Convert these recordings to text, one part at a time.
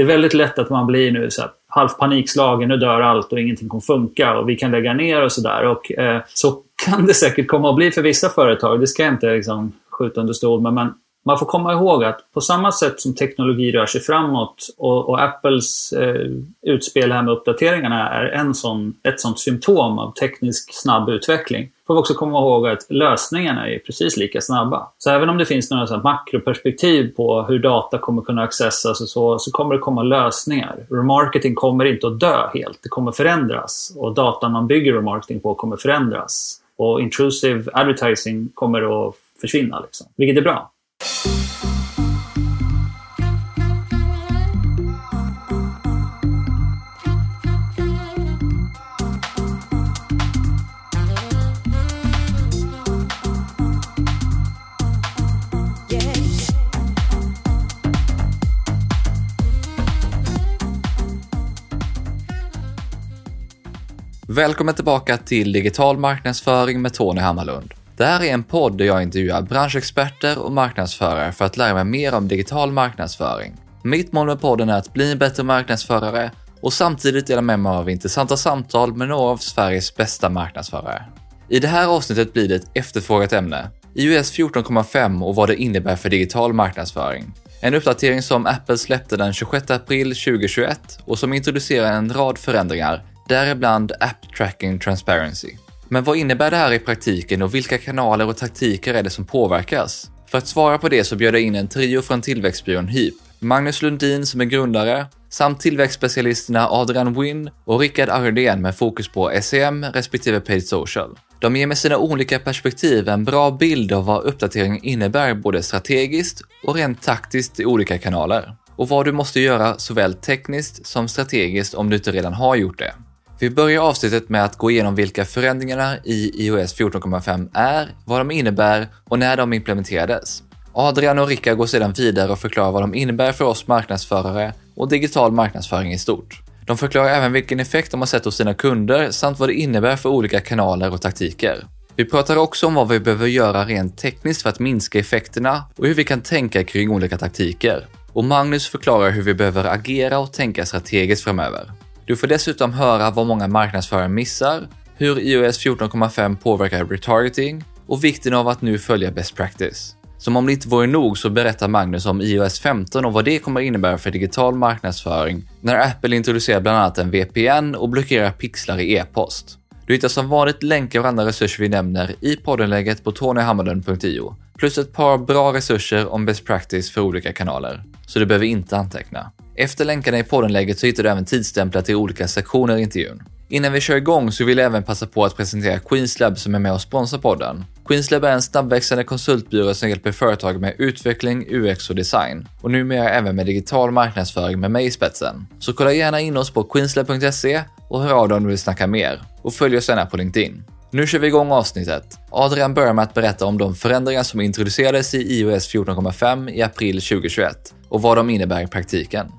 det är väldigt lätt att man blir nu så här, halvt panikslagen, nu dör allt och ingenting kommer funka och vi kan lägga ner och sådär. Och eh, så kan det säkert komma att bli för vissa företag, det ska jag inte liksom, skjuta under stol med. Men man får komma ihåg att på samma sätt som teknologi rör sig framåt och, och Apples eh, utspel här med uppdateringarna är en sån, ett sånt symptom av teknisk snabb utveckling. Får vi också komma ihåg att lösningarna är precis lika snabba. Så även om det finns några så makroperspektiv på hur data kommer kunna accessas och så, så kommer det komma lösningar. Remarketing kommer inte att dö helt, det kommer förändras. Och datan man bygger remarketing på kommer förändras. Och intrusive advertising kommer att försvinna, liksom, vilket är bra. Välkommen tillbaka till Digital marknadsföring med Tony Hammarlund. Det här är en podd där jag intervjuar branschexperter och marknadsförare för att lära mig mer om digital marknadsföring. Mitt mål med podden är att bli en bättre marknadsförare och samtidigt dela med mig av intressanta samtal med några av Sveriges bästa marknadsförare. I det här avsnittet blir det ett efterfrågat ämne, iOS 14,5 och vad det innebär för digital marknadsföring. En uppdatering som Apple släppte den 26 april 2021 och som introducerar en rad förändringar, däribland App Tracking Transparency. Men vad innebär det här i praktiken och vilka kanaler och taktiker är det som påverkas? För att svara på det så bjöd jag in en trio från tillväxtbyrån HYP. Magnus Lundin som är grundare, samt tillväxtspecialisterna Adrian Wynn och Rickard Ardén med fokus på SEM respektive Paid Social. De ger med sina olika perspektiv en bra bild av vad uppdateringen innebär både strategiskt och rent taktiskt i olika kanaler. Och vad du måste göra såväl tekniskt som strategiskt om du inte redan har gjort det. Vi börjar avsnittet med att gå igenom vilka förändringarna i iOS 14,5 är, vad de innebär och när de implementerades. Adrian och Rickard går sedan vidare och förklarar vad de innebär för oss marknadsförare och digital marknadsföring i stort. De förklarar även vilken effekt de har sett hos sina kunder samt vad det innebär för olika kanaler och taktiker. Vi pratar också om vad vi behöver göra rent tekniskt för att minska effekterna och hur vi kan tänka kring olika taktiker. Och Magnus förklarar hur vi behöver agera och tänka strategiskt framöver. Du får dessutom höra vad många marknadsförare missar, hur iOS 14,5 påverkar retargeting och vikten av att nu följa best practice. Som om det inte vore nog så berättar Magnus om iOS 15 och vad det kommer innebära för digital marknadsföring när Apple introducerar bland annat en VPN och blockerar pixlar i e-post. Du hittar som vanligt länkar och andra resurser vi nämner i poddenläget på tonyhammarlund.io plus ett par bra resurser om best practice för olika kanaler, så du behöver inte anteckna. Efter länkarna i poddenlägget så hittar du även tidsstämplar till olika sektioner i intervjun. Innan vi kör igång så vill jag även passa på att presentera Queenslab som är med och sponsrar podden. Queenslab är en snabbväxande konsultbyrå som hjälper företag med utveckling, UX och design och numera även med digital marknadsföring med mig i spetsen. Så kolla gärna in oss på queenslab.se och hör av dig om du vill snacka mer och följ oss gärna på LinkedIn. Nu kör vi igång avsnittet. Adrian börjar med att berätta om de förändringar som introducerades i iOS 14,5 i april 2021 och vad de innebär i praktiken.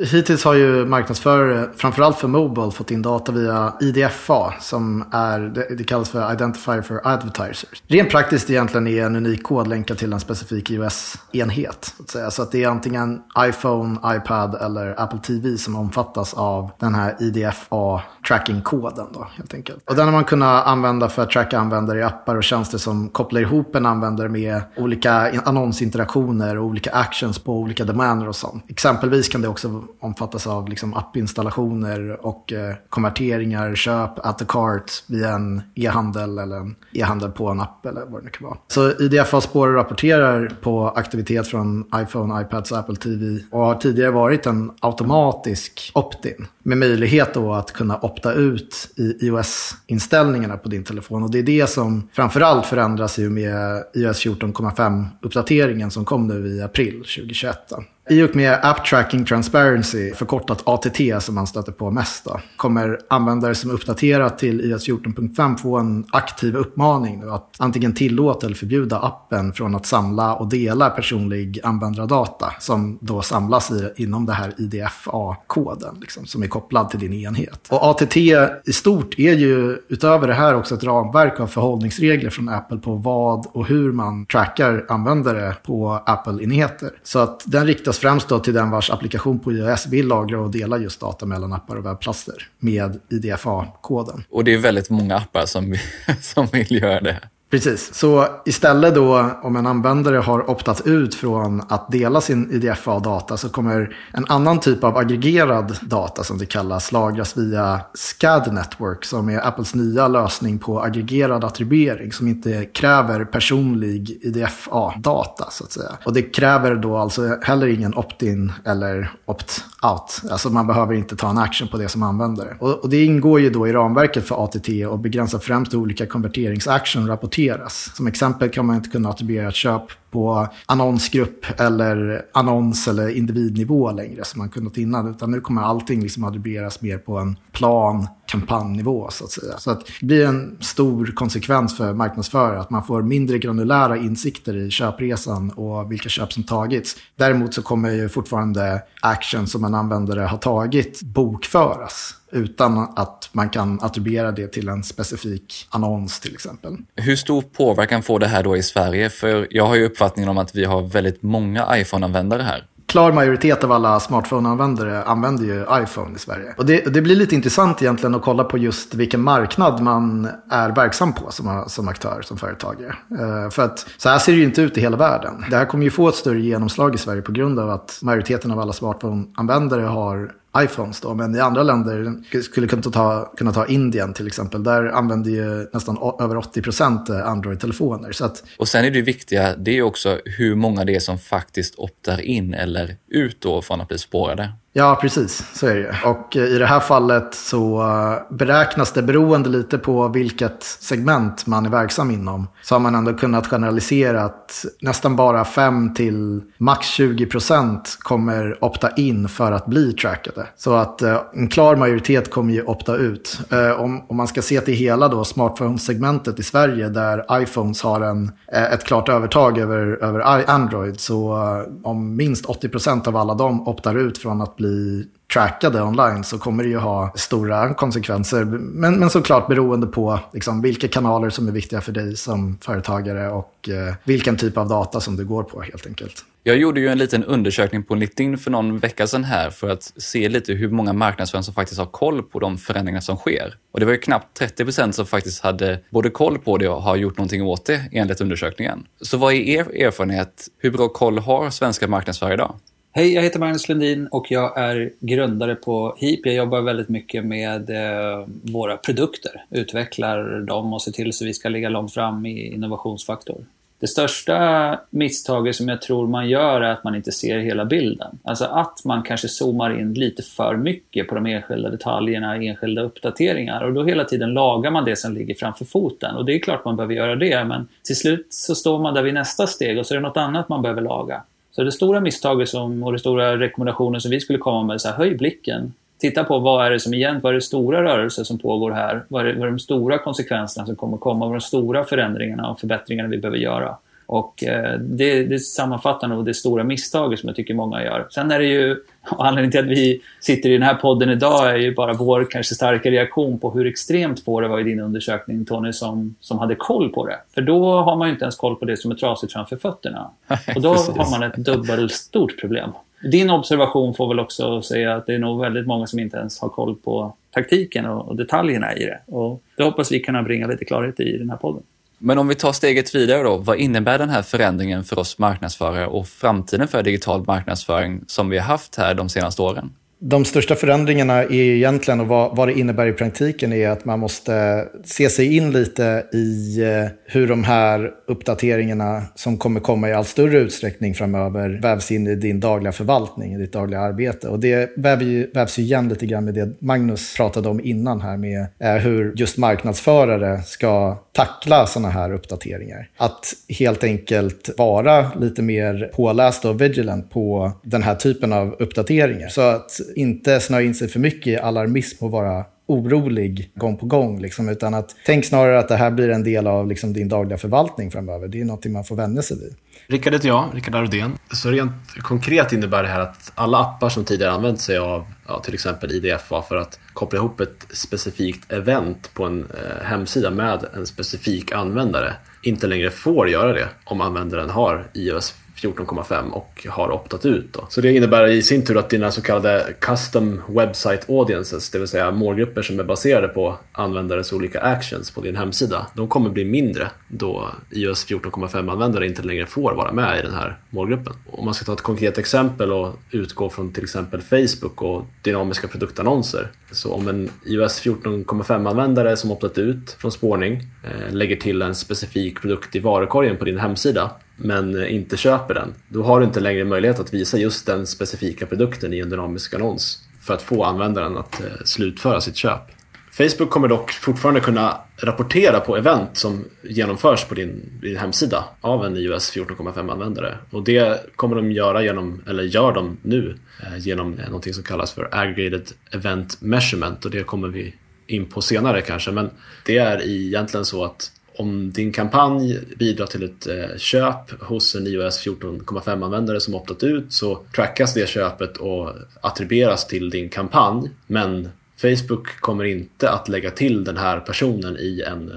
Hittills har ju marknadsförare, framförallt för Mobile, fått in data via IDFA som är, det, kallas för Identifier for Advertisers. Rent praktiskt egentligen är en unik kod länkad till en specifik iOS-enhet. Så, så att det är antingen iPhone, iPad eller Apple TV som omfattas av den här IDFA tracking-koden då helt enkelt. Och den har man kunnat använda för att tracka användare i appar och tjänster som kopplar ihop en användare med olika annonsinteraktioner och olika actions på olika domäner och sånt. Exempelvis kan det också omfattas av liksom appinstallationer och eh, konverteringar, köp, at the cart via en e-handel eller en e-handel på en app eller vad det nu kan vara. Så IDFA spår rapporterar på aktivitet från iPhone, iPads och Apple TV och har tidigare varit en automatisk opt-in med möjlighet då att kunna opta ut i iOS-inställningarna på din telefon. Och det är det som framförallt förändras i och med iOS 14,5-uppdateringen som kom nu i april 2021. I och med App Tracking Transparency, förkortat ATT som man stöter på mest, då, kommer användare som uppdaterat till iOS 14.5 få en aktiv uppmaning nu att antingen tillåta eller förbjuda appen från att samla och dela personlig användardata som då samlas i, inom det här IDFA-koden liksom, som är kopplad till din enhet. Och ATT i stort är ju utöver det här också ett ramverk av förhållningsregler från Apple på vad och hur man trackar användare på Apple-enheter. Så att den riktar riktas främst då till den vars applikation på iOS vill lagra och dela just data mellan appar och webbplatser med IDFA-koden. Och det är väldigt många appar som, som vill göra det. Precis, så istället då om en användare har optat ut från att dela sin IDFA-data så kommer en annan typ av aggregerad data som det kallas lagras via SCAD Network som är Apples nya lösning på aggregerad attribuering som inte kräver personlig IDFA-data så att säga. Och det kräver då alltså heller ingen opt-in eller opt-out. Alltså man behöver inte ta en action på det som användare. Och, och det ingår ju då i ramverket för ATT och begränsar främst olika konverteringsaction rapportering sorteras. Som exempel kan man inte kunna attribuera ett köp på annonsgrupp eller annons eller individnivå längre som man kunnat innan. Utan nu kommer allting liksom attribueras mer på en plan kampanjnivå så att säga. Så att det blir en stor konsekvens för marknadsförare att man får mindre granulära insikter i köpresan och vilka köp som tagits. Däremot så kommer ju fortfarande action som en användare har tagit bokföras utan att man kan attribuera det till en specifik annons till exempel. Hur stor påverkan får det här då i Sverige? För jag har ju uppfattningen om att vi har väldigt många iPhone-användare här klar majoritet av alla smartphone-användare använder ju iPhone i Sverige. Och det, det, blir lite intressant egentligen att kolla på just vilken marknad man är verksam på som, som aktör, som företagare. Uh, för att så här ser det ju inte ut i hela världen. Det här kommer ju få ett större genomslag i Sverige på grund av att majoriteten av alla smartphone-användare har iPhones då, men i andra länder, skulle kunna ta, kunna ta Indien till exempel, där använder ju nästan över 80% Android-telefoner. Att... Och sen är det viktiga, det är också hur många det är som faktiskt optar in eller ut då från att bli spårade. Ja, precis. Så är det ju. Och eh, i det här fallet så eh, beräknas det beroende lite på vilket segment man är verksam inom. Så har man ändå kunnat generalisera att nästan bara 5 till max 20 procent kommer opta in för att bli trackade. Så att eh, en klar majoritet kommer ju opta ut. Om, om man ska se till hela då smartphone-segmentet i Sverige där iPhones har en, ett klart övertag över, över Android så om minst 80 procent av alla dem optar ut från att bli bli trackade online så kommer det ju ha stora konsekvenser. Men, men såklart beroende på liksom, vilka kanaler som är viktiga för dig som företagare och eh, vilken typ av data som du går på helt enkelt. Jag gjorde ju en liten undersökning på LinkedIn för någon vecka sedan här för att se lite hur många marknadsförare som faktiskt har koll på de förändringar som sker. Och det var ju knappt 30% som faktiskt hade både koll på det och har gjort någonting åt det enligt undersökningen. Så vad är er erfarenhet? Hur bra koll har svenska marknadsförare idag? Hej, jag heter Magnus Lundin och jag är grundare på HIP. Jag jobbar väldigt mycket med eh, våra produkter, utvecklar dem och ser till så vi ska ligga långt fram i innovationsfaktor. Det största misstaget som jag tror man gör är att man inte ser hela bilden. Alltså att man kanske zoomar in lite för mycket på de enskilda detaljerna, enskilda uppdateringar och då hela tiden lagar man det som ligger framför foten. Och det är klart man behöver göra det, men till slut så står man där vid nästa steg och så är det något annat man behöver laga. Så det stora misstaget som, och den stora rekommendationen som vi skulle komma med är höj blicken. Titta på vad är det som egentligen, vad är det stora rörelser som pågår här? Vad är, vad är de stora konsekvenserna som kommer komma? Vad är de stora förändringarna och förbättringarna vi behöver göra? Och eh, det, det sammanfattar nog det stora misstaget som jag tycker många gör. Sen är det ju, anledningen till att vi sitter i den här podden idag är ju bara vår kanske starka reaktion på hur extremt få det var i din undersökning Tony som, som hade koll på det. För då har man ju inte ens koll på det som är trasigt framför fötterna. Och då har man ett dubbelstort problem. Din observation får väl också säga att det är nog väldigt många som inte ens har koll på taktiken och detaljerna i det. Och det hoppas vi kunna bringa lite klarhet i den här podden. Men om vi tar steget vidare då, vad innebär den här förändringen för oss marknadsförare och framtiden för digital marknadsföring som vi har haft här de senaste åren? De största förändringarna är egentligen, och vad, vad det innebär i praktiken, är att man måste se sig in lite i eh, hur de här uppdateringarna som kommer komma i allt större utsträckning framöver vävs in i din dagliga förvaltning, i ditt dagliga arbete. Och det vävs ju, vävs ju igen lite grann med det Magnus pratade om innan här med eh, hur just marknadsförare ska tackla sådana här uppdateringar. Att helt enkelt vara lite mer påläst och vigilant på den här typen av uppdateringar. Så att inte snöa in sig för mycket i alarmism och vara orolig gång på gång. Liksom, utan att tänk snarare att det här blir en del av liksom, din dagliga förvaltning framöver. Det är något man får vänja sig vid. Rickard heter jag, Rickard Arudén. Så rent konkret innebär det här att alla appar som tidigare använt sig av ja, till exempel IDFA för att koppla ihop ett specifikt event på en eh, hemsida med en specifik användare inte längre får göra det om användaren har iOS 14,5 och har optat ut. Då. Så det innebär i sin tur att dina så kallade custom website audiences, det vill säga målgrupper som är baserade på användares olika actions på din hemsida, de kommer bli mindre då iOS 14,5-användare inte längre får vara med i den här målgruppen. Om man ska ta ett konkret exempel och utgå från till exempel Facebook och dynamiska produktannonser. Så om en iOS 14,5-användare som optat ut från spårning eh, lägger till en specifik produkt i varukorgen på din hemsida men eh, inte köper den, då har du inte längre möjlighet att visa just den specifika produkten i en dynamisk annons för att få användaren att eh, slutföra sitt köp. Facebook kommer dock fortfarande kunna rapportera på event som genomförs på din, din hemsida av en iOS 14,5-användare. Och det kommer de göra genom, eller gör de nu, eh, genom någonting som kallas för Aggregated Event Measurement och det kommer vi in på senare kanske. Men det är egentligen så att om din kampanj bidrar till ett eh, köp hos en iOS 14,5-användare som optat ut så trackas det köpet och attribueras till din kampanj. Men Facebook kommer inte att lägga till den här personen i en eh,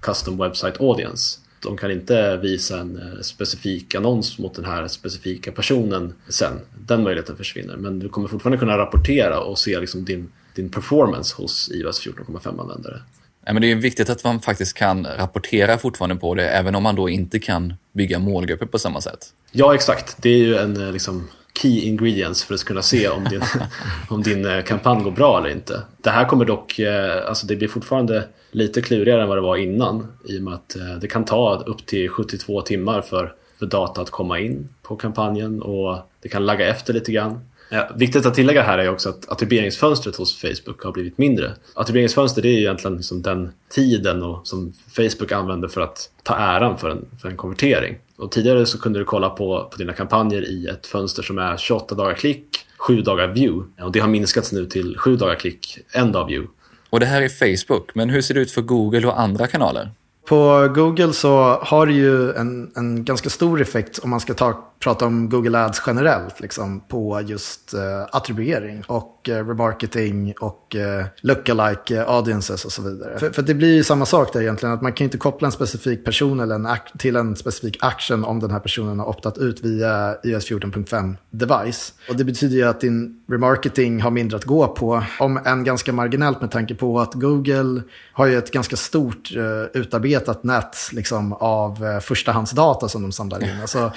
custom website audience. De kan inte visa en eh, specifik annons mot den här specifika personen sen. Den möjligheten försvinner. Men du kommer fortfarande kunna rapportera och se liksom din, din performance hos iOS 14,5-användare. Ja, men det är viktigt att man faktiskt kan rapportera fortfarande på det, även om man då inte kan bygga målgrupper på samma sätt. Ja, exakt. Det är ju en eh, liksom, key ingredients för att kunna se om din, om din eh, kampanj går bra eller inte. Det här kommer dock, eh, alltså det blir fortfarande lite klurigare än vad det var innan i och med att det kan ta upp till 72 timmar för, för data att komma in på kampanjen och det kan lagga efter lite grann. Ja, viktigt att tillägga här är också att attribueringsfönstret hos Facebook har blivit mindre. Attribueringsfönster det är egentligen liksom den tiden och, som Facebook använder för att ta äran för en, för en konvertering. Och tidigare så kunde du kolla på, på dina kampanjer i ett fönster som är 28 dagar klick, 7 dagar view. Och det har minskats nu till 7 dagar klick, en dag view. Och det här är Facebook, men hur ser det ut för Google och andra kanaler? På Google så har det ju en, en ganska stor effekt om man ska ta prata om Google Ads generellt, liksom, på just uh, attribuering och uh, remarketing och uh, lookalike audiences och så vidare. För, för det blir ju samma sak där egentligen, att man kan inte koppla en specifik person eller en till en specifik action om den här personen har optat ut via iOS 14.5 device. Och det betyder ju att din remarketing har mindre att gå på, om än ganska marginellt med tanke på att Google har ju ett ganska stort utarbetat nät liksom, av förstahandsdata som de samlar in. Alltså,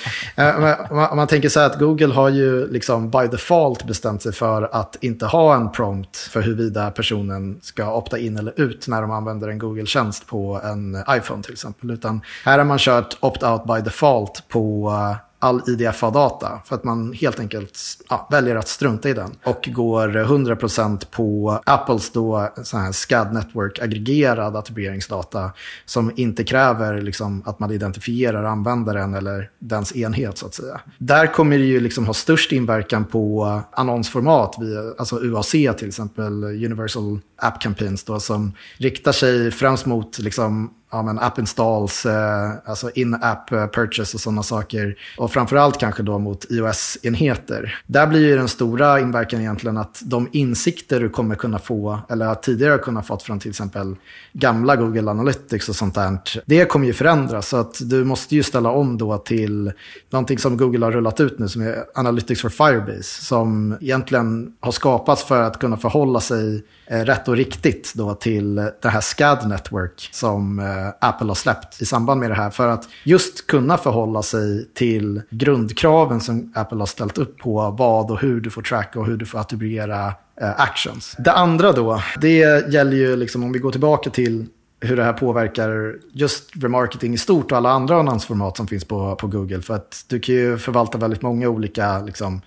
om man tänker så här att Google har ju liksom by default bestämt sig för att inte ha en prompt för huruvida personen ska opta in eller ut när de använder en Google-tjänst på en iPhone till exempel. Utan här har man kört opt-out by default på eh, all IDFA-data. För att man helt enkelt ja, väljer att strunta i den. Och går 100% på Apples då, sån här SCAD Network-aggregerad attribueringsdata. Som inte kräver liksom, att man identifierar användaren eller dens enhet så att säga. Där kommer det ju liksom ha störst inverkan på annonsformat, via, alltså UAC till exempel, Universal App Campaigns då, som riktar sig främst mot liksom, ja, men app installs, eh, alltså in-app eh, purchase och sådana saker. Och framförallt kanske då mot iOS-enheter. Där blir ju den stora inverkan egentligen att de insikter du kommer kunna få, eller tidigare kunnat fått från till exempel gamla Google Analytics och sånt där. Det kommer ju förändras, så att du måste ju ställa om då till någonting som Google har rullat ut nu som är Analytics for Firebase. Som egentligen har skapats för att kunna förhålla sig Eh, rätt och riktigt då till det här SCAD Network som eh, Apple har släppt i samband med det här. För att just kunna förhålla sig till grundkraven som Apple har ställt upp på vad och hur du får tracka och hur du får attribuera eh, actions. Det andra då, det gäller ju liksom om vi går tillbaka till hur det här påverkar just remarketing i stort och alla andra annonsformat som finns på, på Google. För att du kan ju förvalta väldigt många olika liksom,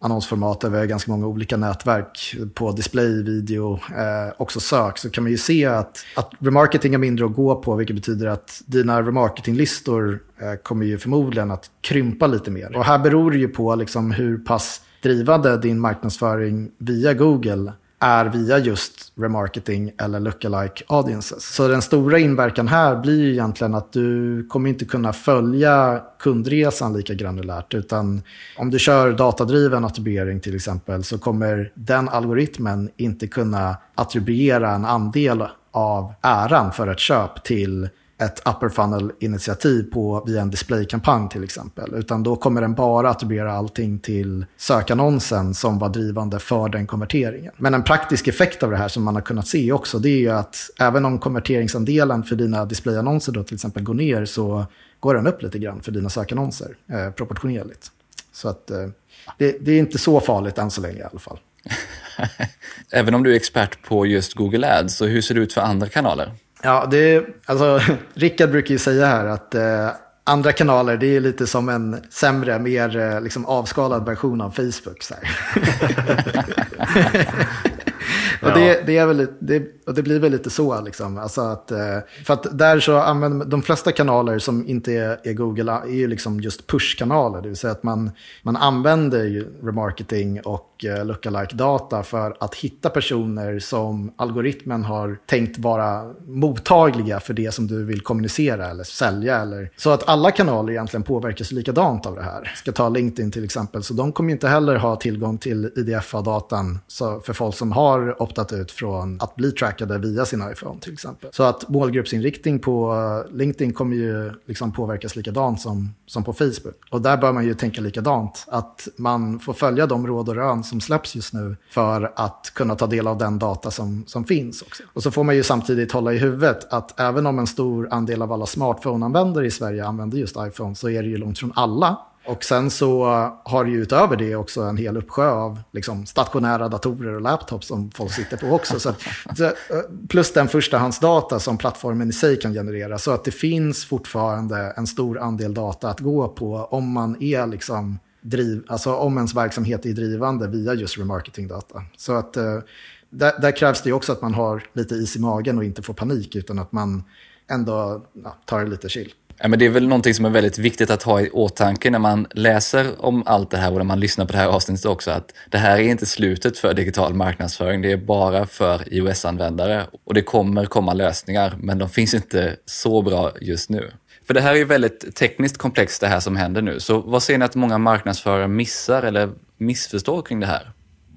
annonsformat över ganska många olika nätverk på display, video, eh, också sök, så kan man ju se att, att remarketing har mindre att gå på, vilket betyder att dina remarketinglistor eh, kommer ju förmodligen att krympa lite mer. Och här beror det ju på liksom hur pass drivande din marknadsföring via Google är via just remarketing eller lookalike audiences. Så den stora inverkan här blir ju egentligen att du kommer inte kunna följa kundresan lika granulärt. Utan om du kör datadriven attribuering till exempel så kommer den algoritmen inte kunna attribuera en andel av äran för ett köp till ett upper funnel-initiativ på via en displaykampanj till exempel. Utan då kommer den bara attribuera allting till sökannonsen som var drivande för den konverteringen. Men en praktisk effekt av det här som man har kunnat se också, det är ju att även om konverteringsandelen för dina displayannonser då till exempel går ner så går den upp lite grann för dina sökannonser eh, proportionerligt. Så att eh, det, det är inte så farligt än så länge i alla fall. Även om du är expert på just Google Ads, så hur ser det ut för andra kanaler? Ja, det är, alltså, Rickard brukar ju säga här att eh, andra kanaler, det är lite som en sämre, mer eh, liksom, avskalad version av Facebook. Så och det, det, är väl, det, och det blir väl lite så. Liksom. Alltså att, eh, för att där så använder de flesta kanaler som inte är, är Google är ju liksom just push-kanaler. Det vill säga att man, man använder ju remarketing och eh, lookalike data för att hitta personer som algoritmen har tänkt vara mottagliga för det som du vill kommunicera eller sälja. Eller, så att alla kanaler egentligen påverkas likadant av det här. Ska ta LinkedIn till exempel, så de kommer inte heller ha tillgång till IDFA-datan för folk som har optat ut från att bli trackade via sin iPhone till exempel. Så att målgruppsinriktning på eh, LinkedIn kommer ju liksom påverkas likadant som, som på Facebook. Och där bör man ju tänka likadant, att man får följa de råd och rön som släpps just nu för att kunna ta del av den data som, som finns också. Och så får man ju samtidigt hålla i huvudet att även om en stor andel av alla smartphone-användare i Sverige använder just iPhone så är det ju långt från alla och sen så eh, har du ju utöver det också en hel uppsjö av liksom, stationära datorer och laptops som folk sitter på också. Så, att, eh, plus den förstahandsdata som plattformen i sig kan generera. Så att det finns fortfarande en stor andel data att gå på om man är liksom driv, alltså om ens verksamhet är drivande via just remarketing-data. Så att eh, där, där, krävs det ju också att man har lite is i magen och inte får panik utan att man ändå ja, tar det lite chill. Ja, men det är väl någonting som är väldigt viktigt att ha i åtanke när man läser om allt det här och när man lyssnar på det här avsnittet också, att det här är inte slutet för digital marknadsföring, det är bara för iOS-användare och det kommer komma lösningar, men de finns inte så bra just nu. För det här är ju väldigt tekniskt komplext det här som händer nu, så vad ser ni att många marknadsförare missar eller missförstår kring det här?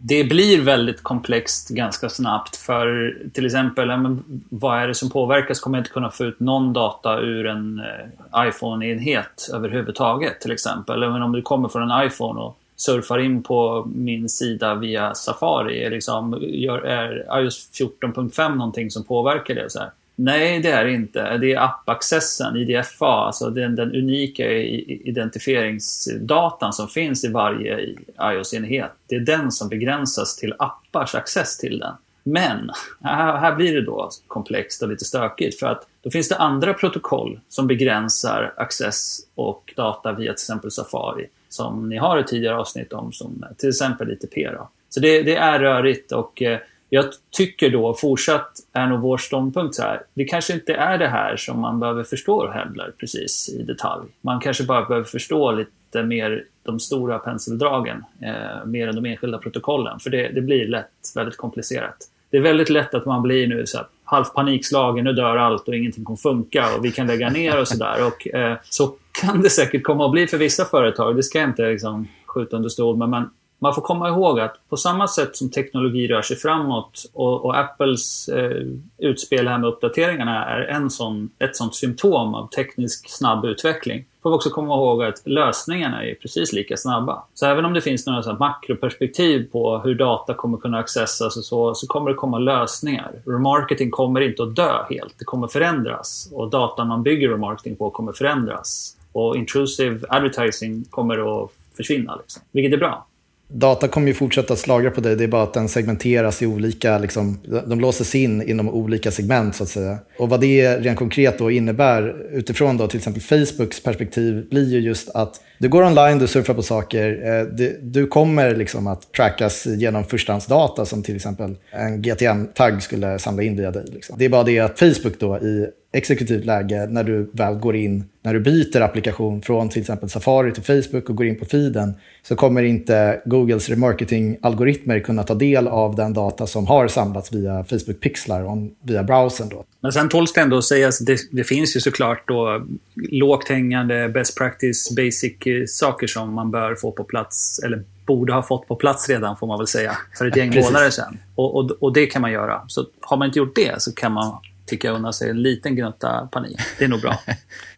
Det blir väldigt komplext ganska snabbt. För till exempel, vad är det som påverkas? Kommer jag inte kunna få ut någon data ur en eh, iPhone-enhet överhuvudtaget till exempel. Även om du kommer från en iPhone och surfar in på min sida via Safari, liksom, gör, är iOS 14.5 någonting som påverkar det? Så här? Nej, det är det inte. Det är app-accessen, IDFA, alltså den, den unika identifieringsdatan som finns i varje iOS-enhet. Det är den som begränsas till appars access till den. Men här, här blir det då komplext och lite stökigt för att då finns det andra protokoll som begränsar access och data via till exempel Safari som ni har ett tidigare avsnitt om, som till exempel ITP. Då. Så det, det är rörigt och eh, jag tycker då fortsatt är nog vår ståndpunkt så här. Det kanske inte är det här som man behöver förstå heller precis i detalj. Man kanske bara behöver förstå lite mer de stora penseldragen, eh, mer än de enskilda protokollen. För det, det, blir lätt väldigt komplicerat. Det är väldigt lätt att man blir nu så här, halvt panikslagen, nu dör allt och ingenting kommer funka och vi kan lägga ner och sådär. Och eh, så kan det säkert komma att bli för vissa företag. Det ska jag inte liksom, skjuta under stol med. Men man får komma ihåg att på samma sätt som teknologi rör sig framåt och, och Apples eh, utspel här med uppdateringarna är en sån, ett sånt symptom av teknisk snabb utveckling får vi också komma ihåg att lösningarna är precis lika snabba. Så även om det finns några så makroperspektiv på hur data kommer kunna accessas och så, så kommer det komma lösningar. Remarketing kommer inte att dö helt, det kommer förändras. Och datan man bygger remarketing på kommer förändras. Och intrusive advertising kommer att försvinna, liksom. vilket är bra data kommer ju fortsätta slagra på dig, det är bara att den segmenteras i olika, liksom, de låses in inom olika segment så att säga. Och vad det rent konkret då innebär utifrån då till exempel Facebooks perspektiv blir ju just att du går online, du surfar på saker, eh, du, kommer liksom att trackas genom förstahandsdata som till exempel en GTM-tagg skulle samla in via dig. Liksom. Det är bara det att Facebook då i exekutivt läge när du väl går in, när du byter applikation från till exempel Safari till Facebook och går in på feeden, så kommer inte Googles remarketing-algoritmer kunna ta del av den data som har samlats via Facebook-pixlar via browsern. Då. Men sen tåls det ändå att säga att det, det, finns ju såklart då lågt hängande best practice, basic-saker som man bör få på plats, eller borde ha fått på plats redan får man väl säga, för ett gäng månader sedan. Och, och, och det kan man göra. Så har man inte gjort det så kan man ticka undan sig en liten gnutta panik. Det är nog bra.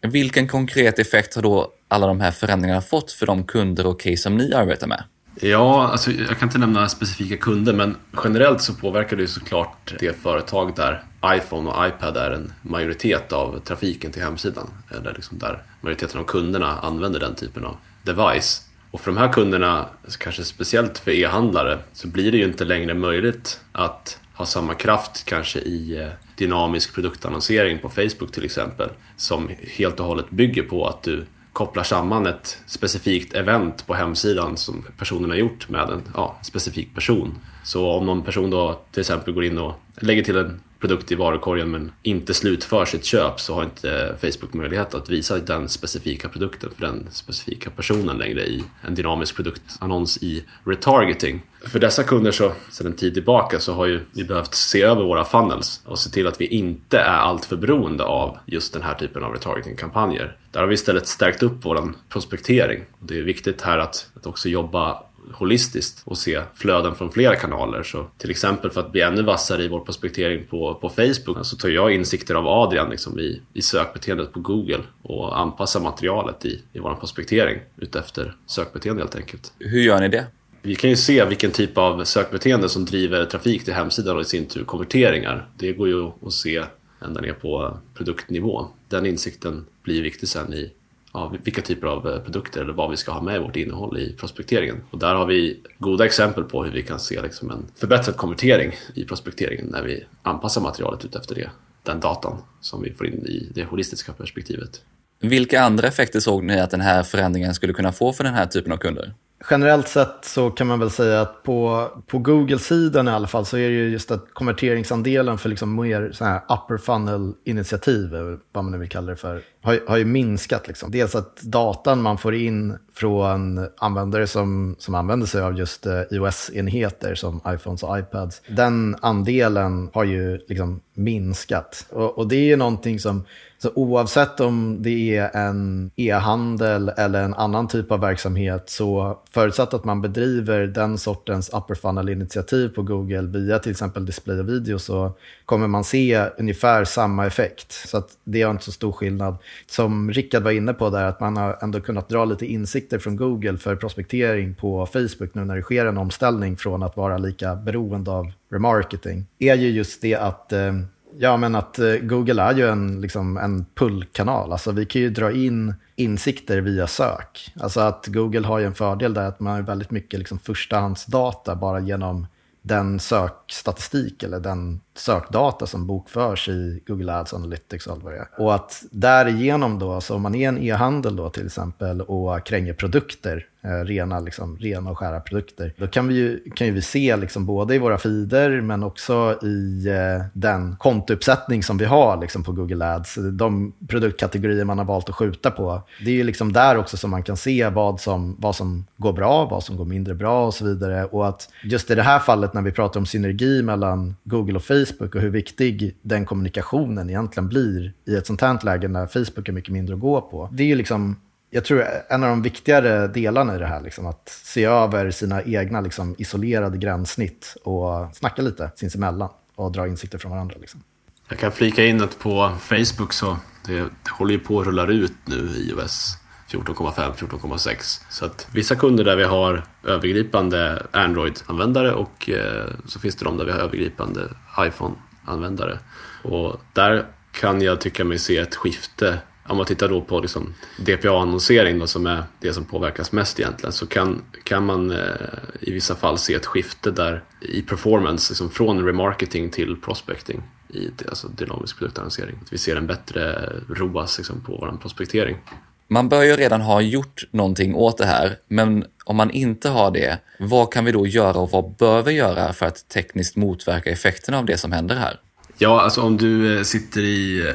Vilken konkret effekt har då alla de här förändringarna fått för de kunder och case som ni arbetar med? Ja, alltså jag kan inte nämna specifika kunder men generellt så påverkar det ju såklart det företag där iPhone och iPad är en majoritet av trafiken till hemsidan. Eller liksom där majoriteten av kunderna använder den typen av device. Och för de här kunderna, kanske speciellt för e-handlare, så blir det ju inte längre möjligt att ha samma kraft kanske i eh, dynamisk produktannonsering på Facebook till exempel. Som helt och hållet bygger på att du kopplar samman ett specifikt event på hemsidan som personen har gjort med en ja, specifik person. Så om någon person då till exempel går in och lägger till en produkt i varukorgen men inte slutför sitt köp så har inte Facebook möjlighet att visa den specifika produkten för den specifika personen längre i en dynamisk produktannons i retargeting. För dessa kunder så sedan en tid tillbaka så har ju vi behövt se över våra funnels och se till att vi inte är alltför beroende av just den här typen av retargeting-kampanjer. Där har vi istället stärkt upp vår prospektering. Det är viktigt här att, att också jobba holistiskt och se flöden från flera kanaler. Så till exempel för att bli ännu vassare i vår prospektering på, på Facebook så tar jag insikter av Adrian liksom i, i sökbeteendet på Google och anpassar materialet i, i vår prospektering utefter sökbeteende helt enkelt. Hur gör ni det? Vi kan ju se vilken typ av sökbeteende som driver trafik till hemsidan och i sin tur konverteringar. Det går ju att se ända ner på produktnivå. Den insikten blir viktig sen i ja, vilka typer av eh, produkter eller vad vi ska ha med i vårt innehåll i prospekteringen. Och där har vi goda exempel på hur vi kan se liksom en förbättrad konvertering i prospekteringen när vi anpassar materialet utefter det, den datan som vi får in i det holistiska perspektivet. Vilka andra effekter såg ni att den här förändringen skulle kunna få för den här typen av kunder? Generellt sett så kan man väl säga att på, på Google-sidan i alla fall så är det ju just att konverteringsandelen för liksom mer så här upper funnel-initiativ, vad man nu vill kalla det för, har, har ju minskat. Liksom. Dels att datan man får in från användare som, som använder sig av just eh, iOS-enheter som iPhones och iPads, den andelen har ju liksom minskat. Och, och det är ju någonting som så oavsett om det är en e-handel eller en annan typ av verksamhet så förutsatt att man bedriver den sortens upper funnel-initiativ på Google via till exempel display och video så kommer man se ungefär samma effekt. Så att det är inte så stor skillnad. Som Rickard var inne på där, att man har ändå kunnat dra lite insikter från Google för prospektering på Facebook nu när det sker en omställning från att vara lika beroende av remarketing. är ju just det att eh, Ja, men att eh, Google är ju en, liksom, en pullkanal. Alltså, vi kan ju dra in insikter via sök. Alltså att Google har ju en fördel där att man har väldigt mycket liksom, förstahandsdata bara genom den sökstatistik eller den sökdata som bokförs i Google Ads Analytics och vad det är. Och att därigenom då, så om man är en e-handel då till exempel och kränger produkter, Eh, rena, liksom, rena och skära produkter, då kan vi ju, kan ju vi se liksom både i våra feeder men också i eh, den kontouppsättning som vi har liksom, på Google Ads, de produktkategorier man har valt att skjuta på. Det är ju liksom där också som man kan se vad som, vad som går bra, vad som går mindre bra och så vidare. Och att just i det här fallet när vi pratar om synergi mellan Google och Facebook och hur viktig den kommunikationen egentligen blir i ett sånt här läge när Facebook är mycket mindre att gå på. Det är ju liksom, jag tror en av de viktigare delarna i det här, liksom, att se över sina egna liksom, isolerade gränssnitt och snacka lite sinsemellan och dra insikter från varandra. Liksom. Jag kan flika in att på Facebook så det, det håller ju på att rulla ut nu iOS 14,5, 14,6. Så att vissa kunder där vi har övergripande Android-användare och eh, så finns det de där vi har övergripande iPhone-användare. Och där kan jag tycka mig se ett skifte om man tittar då på liksom DPA-annonsering som är det som påverkas mest egentligen så kan, kan man eh, i vissa fall se ett skifte där i performance liksom från remarketing till prospecting i alltså dynamisk produktannonsering. Att vi ser en bättre ROAS liksom, på vår prospektering. Man bör ju redan ha gjort någonting åt det här, men om man inte har det, vad kan vi då göra och vad bör vi göra för att tekniskt motverka effekterna av det som händer här? Ja, alltså om du eh, sitter i eh,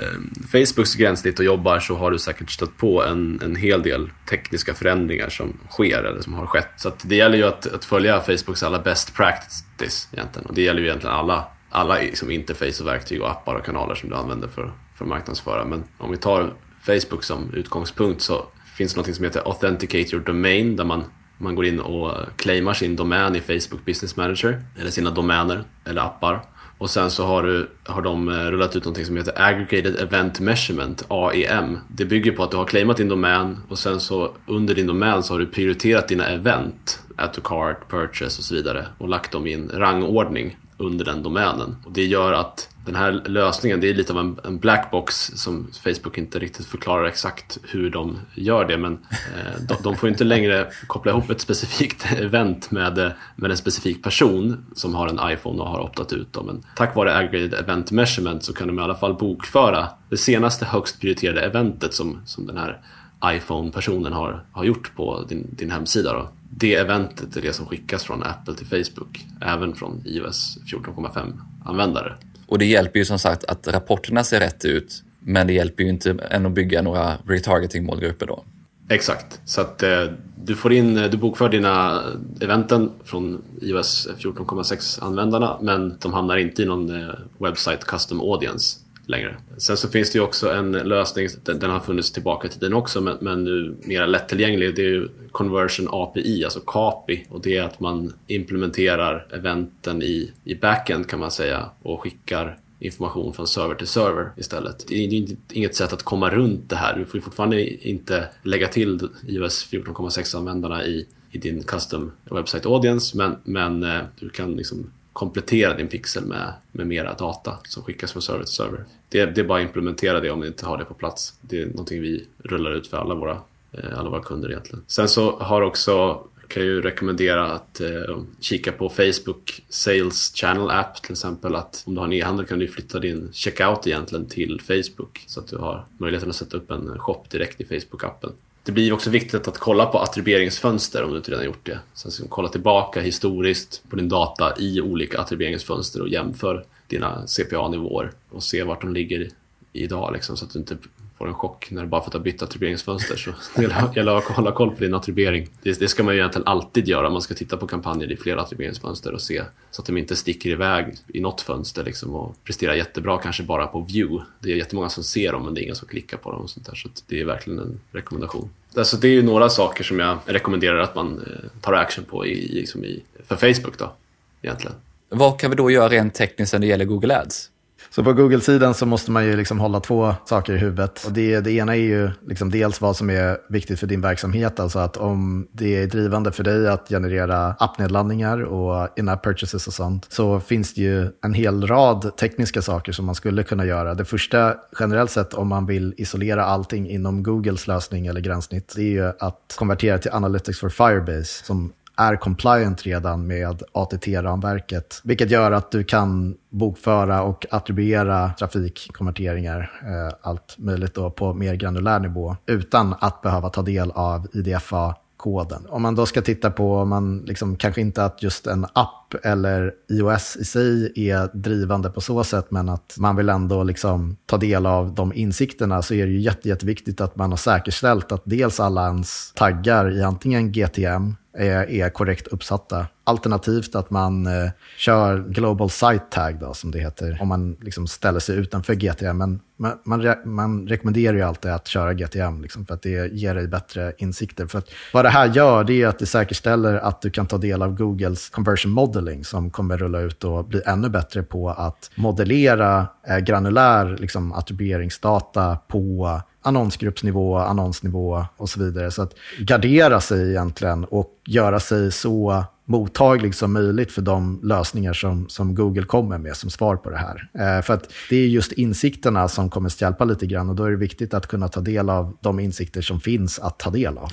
Facebooks gränssnitt och jobbar så har du säkert stött på en, en hel del tekniska förändringar som sker eller som har skett. Så det gäller ju att, att, följa Facebooks alla best practice egentligen. Och det gäller ju egentligen alla, alla liksom interface och verktyg och appar och kanaler som du använder för, för att marknadsföra. Men om vi tar Facebook som utgångspunkt så finns det något som heter Authenticate your domain där man, man går in och claimar sin domän i Facebook Business Manager eller sina domäner eller appar och sen så har, du, har de eh, rullat ut någonting som heter Aggregated Event Measurement, AEM. Det bygger på att du har claimat din domän och sen så under din domän så har du prioriterat dina event, add to cart, purchase och så vidare och lagt dem i en rangordning under den domänen. Och det gör att den här lösningen, det är lite av en, en blackbox som Facebook inte riktigt förklarar exakt hur de gör det. Men eh, de, de, får inte längre koppla ihop ett specifikt event med, eh, med en specifik person som har en iPhone och har optat ut. Dem. Men tack vare Aggregated Event Measurement så kan de i alla fall bokföra det senaste högst prioriterade eventet som, som den här iPhone-personen har, har gjort på din, din hemsida. Då. Det eventet är det som skickas från Apple till Facebook, även från iOS 14,5-användare. Och det hjälper ju som sagt att rapporterna ser rätt ut, men det hjälper ju inte än att bygga några retargeting-målgrupper då. Exakt, så att eh, du får in, du bokför dina eventen från iOS 14,6-användarna, men de hamnar inte i någon eh, website custom audience längre. Sen så finns det ju också en lösning, den, den har funnits tillbaka till den också, men, men nu mer lättillgänglig. Det är ju Conversion API, alltså CAPI. Och det är att man implementerar eventen i, i backend kan man säga och skickar information från server till server istället. Det är inget sätt att komma runt det här. Du får fortfarande inte lägga till iOS 14,6-användarna i, i din custom website audience, men, men eh, du kan liksom komplettera din pixel med, med mera data som skickas från server till server. Det, det är bara att implementera det om ni inte har det på plats. Det är någonting vi rullar ut för alla våra, eh, alla våra kunder egentligen. Sen så har också kan jag ju rekommendera att eh, kika på Facebook Sales Channel App till exempel. Att om du har en e-handel kan du flytta din checkout egentligen till Facebook så att du har möjligheten att sätta upp en shop direkt i Facebook-appen. Det blir också viktigt att kolla på attribueringsfönster om du inte redan gjort det. Sen ska du kolla tillbaka historiskt på din data i olika attribueringsfönster och jämför dina CPA-nivåer och se vart de ligger idag liksom, så att du inte får en chock när du bara för att du har bytt attribueringsfönster. Så det gäller att hålla koll på din attribuering. Det, det, ska man ju egentligen alltid göra. Man ska titta på kampanjer i flera attribueringsfönster och se så att de inte sticker iväg i något fönster liksom, och presterar jättebra kanske bara på view. Det är jättemånga som ser dem men det är ingen som klickar på dem. Och sånt där, så det är verkligen en rekommendation. Alltså det är ju några saker som jag rekommenderar att man eh, tar action på i, liksom i, för Facebook då, egentligen. Vad kan vi då göra rent tekniskt när det gäller Google Ads? Så på Google-sidan så måste man ju liksom hålla två saker i huvudet. Och det, det ena är ju liksom dels vad som är viktigt för din verksamhet. Alltså att om det är drivande för dig att generera appnedladdningar och in-app purchases och sånt. Så finns det ju en hel rad tekniska saker som man skulle kunna göra. Det första generellt sett om man vill isolera allting inom Googles lösning eller gränssnitt. Det är ju att konvertera till Analytics for Firebase. Som är compliant redan med ATT-ramverket. Vilket gör att du kan bokföra och attribuera trafikkonverteringar, eh, allt möjligt då på mer granulär nivå, utan att behöva ta del av IDFA koden. Om man då ska titta på, om man liksom, kanske inte att just en app eller iOS i sig är drivande på så sätt, men att man vill ändå liksom ta del av de insikterna, så är det ju jätte, jätteviktigt att man har säkerställt att dels alla ens taggar i antingen GTM är, är korrekt uppsatta. Alternativt att man eh, kör Global Site Tag, då, som det heter, om man liksom ställer sig utanför GTM. Men man, man, man rekommenderar ju alltid att köra GTM, liksom, för att det ger dig bättre insikter. För att vad det här gör, det är att det säkerställer att du kan ta del av Googles conversion modeling, som kommer rulla ut och bli ännu bättre på att modellera eh, granulär liksom, attribueringsdata på annonsgruppsnivå, annonsnivå och så vidare. Så att gardera sig egentligen och göra sig så mottaglig som möjligt för de lösningar som, som Google kommer med som svar på det här. Eh, för att det är just insikterna som kommer stjälpa hjälpa lite grann och då är det viktigt att kunna ta del av de insikter som finns att ta del av.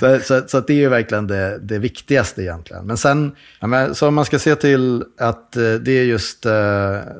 så, så, så det är ju verkligen det, det viktigaste egentligen. Men sen, ja, men, så om man ska se till att eh, det är just eh,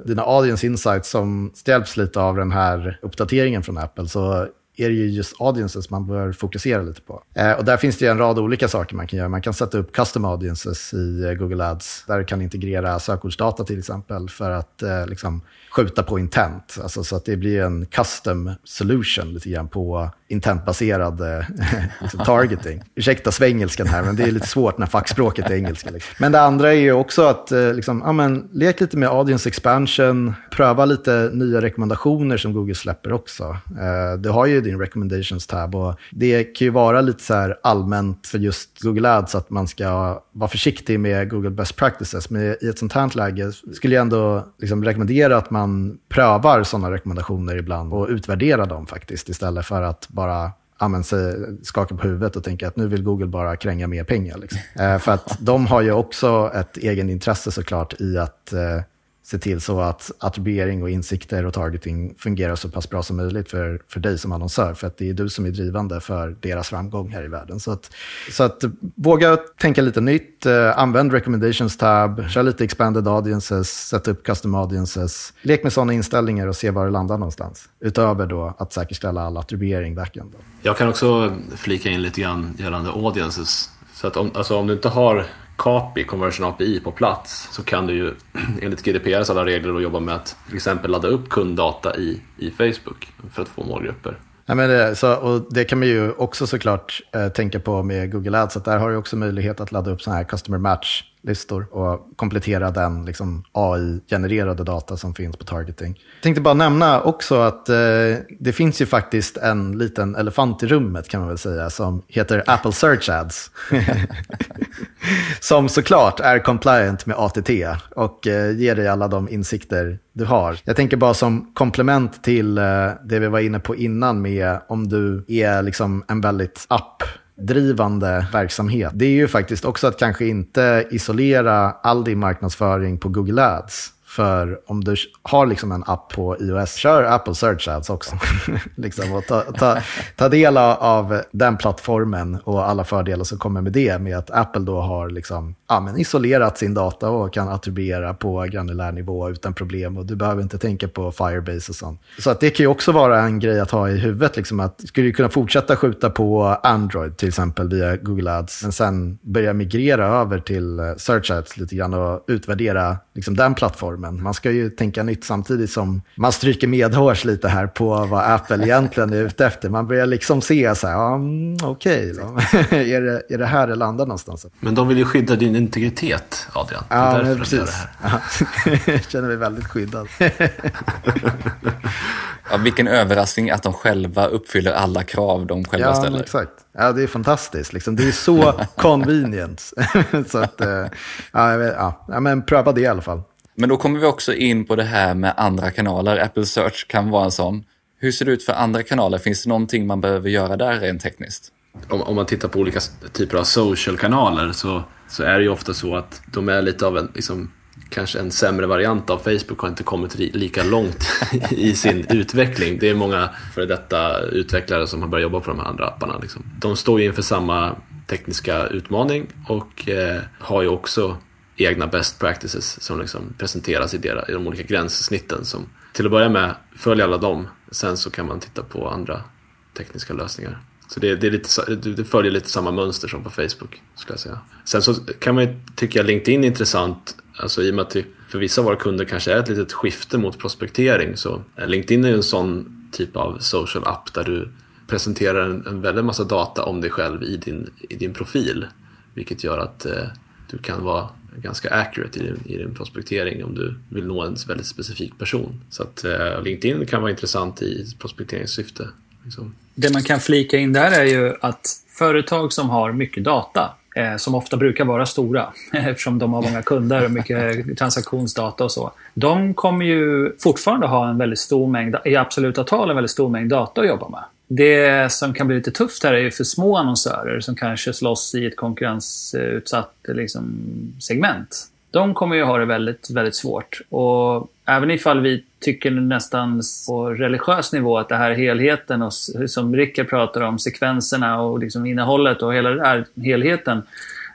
dina audience insights som hjälps lite av den här uppdateringen från Apple så är det ju just audiences man bör fokusera lite på. Eh, och där finns det ju en rad olika saker man kan göra. Man kan sätta upp custom audiences i eh, Google Ads, där du kan integrera sökordsdata till exempel för att eh, liksom, skjuta på intent. Alltså, så att det blir en custom solution lite grann på intentbaserad eh, liksom, targeting. Ursäkta svengelskan här, men det är lite svårt när fackspråket är engelska. Liksom. Men det andra är ju också att eh, liksom, ja, men, lek lite med audience expansion, pröva lite nya rekommendationer som Google släpper också. Eh, du har ju din recommendations tab. Och det kan ju vara lite så här allmänt för just Google Ads att man ska vara försiktig med Google Best Practices. Men i ett sånt här läge skulle jag ändå liksom rekommendera att man prövar sådana rekommendationer ibland och utvärderar dem faktiskt istället för att bara använder sig, skakar på huvudet och tänker att nu vill Google bara kränga mer pengar. Liksom. Eh, för att de har ju också ett egen intresse såklart i att eh, se till så att attribuering och insikter och targeting fungerar så pass bra som möjligt för, för dig som annonsör. För att det är du som är drivande för deras framgång här i världen. Så att, så att våga tänka lite nytt, eh, använd recommendations tab, kör lite expanded audiences, sätt upp custom audiences. Lek med sådana inställningar och se var det landar någonstans. Utöver då att säkerställa all attribuering backend. Jag kan också flika in lite grann gällande audiences. Så att om, alltså om du inte har CAPI, Conversion API, på plats så kan du ju enligt GDPRs alla regler då jobba med att till exempel ladda upp kunddata i, i Facebook för att få målgrupper. Ja, men det, så, och det kan man ju också såklart eh, tänka på med Google Ads. Att där har du också möjlighet att ladda upp sådana här customer Match listor och komplettera den liksom, AI-genererade data som finns på targeting. Jag tänkte bara nämna också att eh, det finns ju faktiskt en liten elefant i rummet kan man väl säga som heter Apple Search Ads. som såklart är compliant med ATT och eh, ger dig alla de insikter du har. Jag tänker bara som komplement till eh, det vi var inne på innan med om du är liksom en väldigt app drivande verksamhet. Det är ju faktiskt också att kanske inte isolera all din marknadsföring på Google Ads. För om du har liksom en app på iOS, kör Apple Search Ads också. liksom, och ta, ta, ta del av den plattformen och alla fördelar som kommer med det. Med att Apple då har liksom, ja, men isolerat sin data och kan attribuera på granulär nivå utan problem. Och du behöver inte tänka på Firebase och sånt. Så att det kan ju också vara en grej att ha i huvudet. Liksom, att skulle du kunna fortsätta skjuta på Android till exempel via Google Ads. Men sen börja migrera över till eh, Search Ads lite grann och utvärdera liksom, den plattformen men man ska ju tänka nytt samtidigt som man stryker medhårs lite här på vad Apple egentligen är ute efter. Man börjar liksom se så här, ja, mm, okej okay är, det, är det här det landar någonstans? Men de vill ju skydda din integritet, Adrian. Ja, men precis. Ja, jag känner mig väldigt skyddad. ja, vilken överraskning att de själva uppfyller alla krav de själva ja, ställer. Exakt. Ja, det är fantastiskt. Liksom. Det är så convenient. så att, eh, ja, vet, ja, men pröva det i alla fall. Men då kommer vi också in på det här med andra kanaler. Apple Search kan vara en sån. Hur ser det ut för andra kanaler? Finns det någonting man behöver göra där rent tekniskt? Om, om man tittar på olika typer av social-kanaler så, så är det ju ofta så att de är lite av en, liksom, kanske en sämre variant av Facebook har inte kommit lika långt i sin utveckling. Det är många före detta utvecklare som har börjat jobba på de här andra apparna. Liksom. De står ju inför samma tekniska utmaning och eh, har ju också egna best practices som liksom presenteras i, deras, i de olika gränssnitten. Som, till att börja med, följ alla dem. Sen så kan man titta på andra tekniska lösningar. Så det, det, är lite, det följer lite samma mönster som på Facebook. Skulle jag säga. Sen så kan man ju tycka LinkedIn är intressant. Alltså i och med att det för vissa av våra kunder kanske är ett litet skifte mot prospektering. Så LinkedIn är ju en sån typ av social app där du presenterar en, en väldig massa data om dig själv i din, i din profil. Vilket gör att eh, du kan vara ganska accurate i din, i din prospektering om du vill nå en väldigt specifik person. Så att eh, LinkedIn kan vara intressant i prospekteringssyfte. Liksom. Det man kan flika in där är ju att företag som har mycket data, eh, som ofta brukar vara stora, eftersom de har många kunder och mycket transaktionsdata och så. De kommer ju fortfarande ha en väldigt stor mängd, i absoluta tal en väldigt stor mängd data att jobba med. Det som kan bli lite tufft här är ju för små annonsörer som kanske slåss i ett konkurrensutsatt liksom, segment. De kommer ju ha det väldigt, väldigt svårt. Och även ifall vi tycker nästan på religiös nivå att det här helheten och som Rickard pratar om, sekvenserna och liksom innehållet och hela den här helheten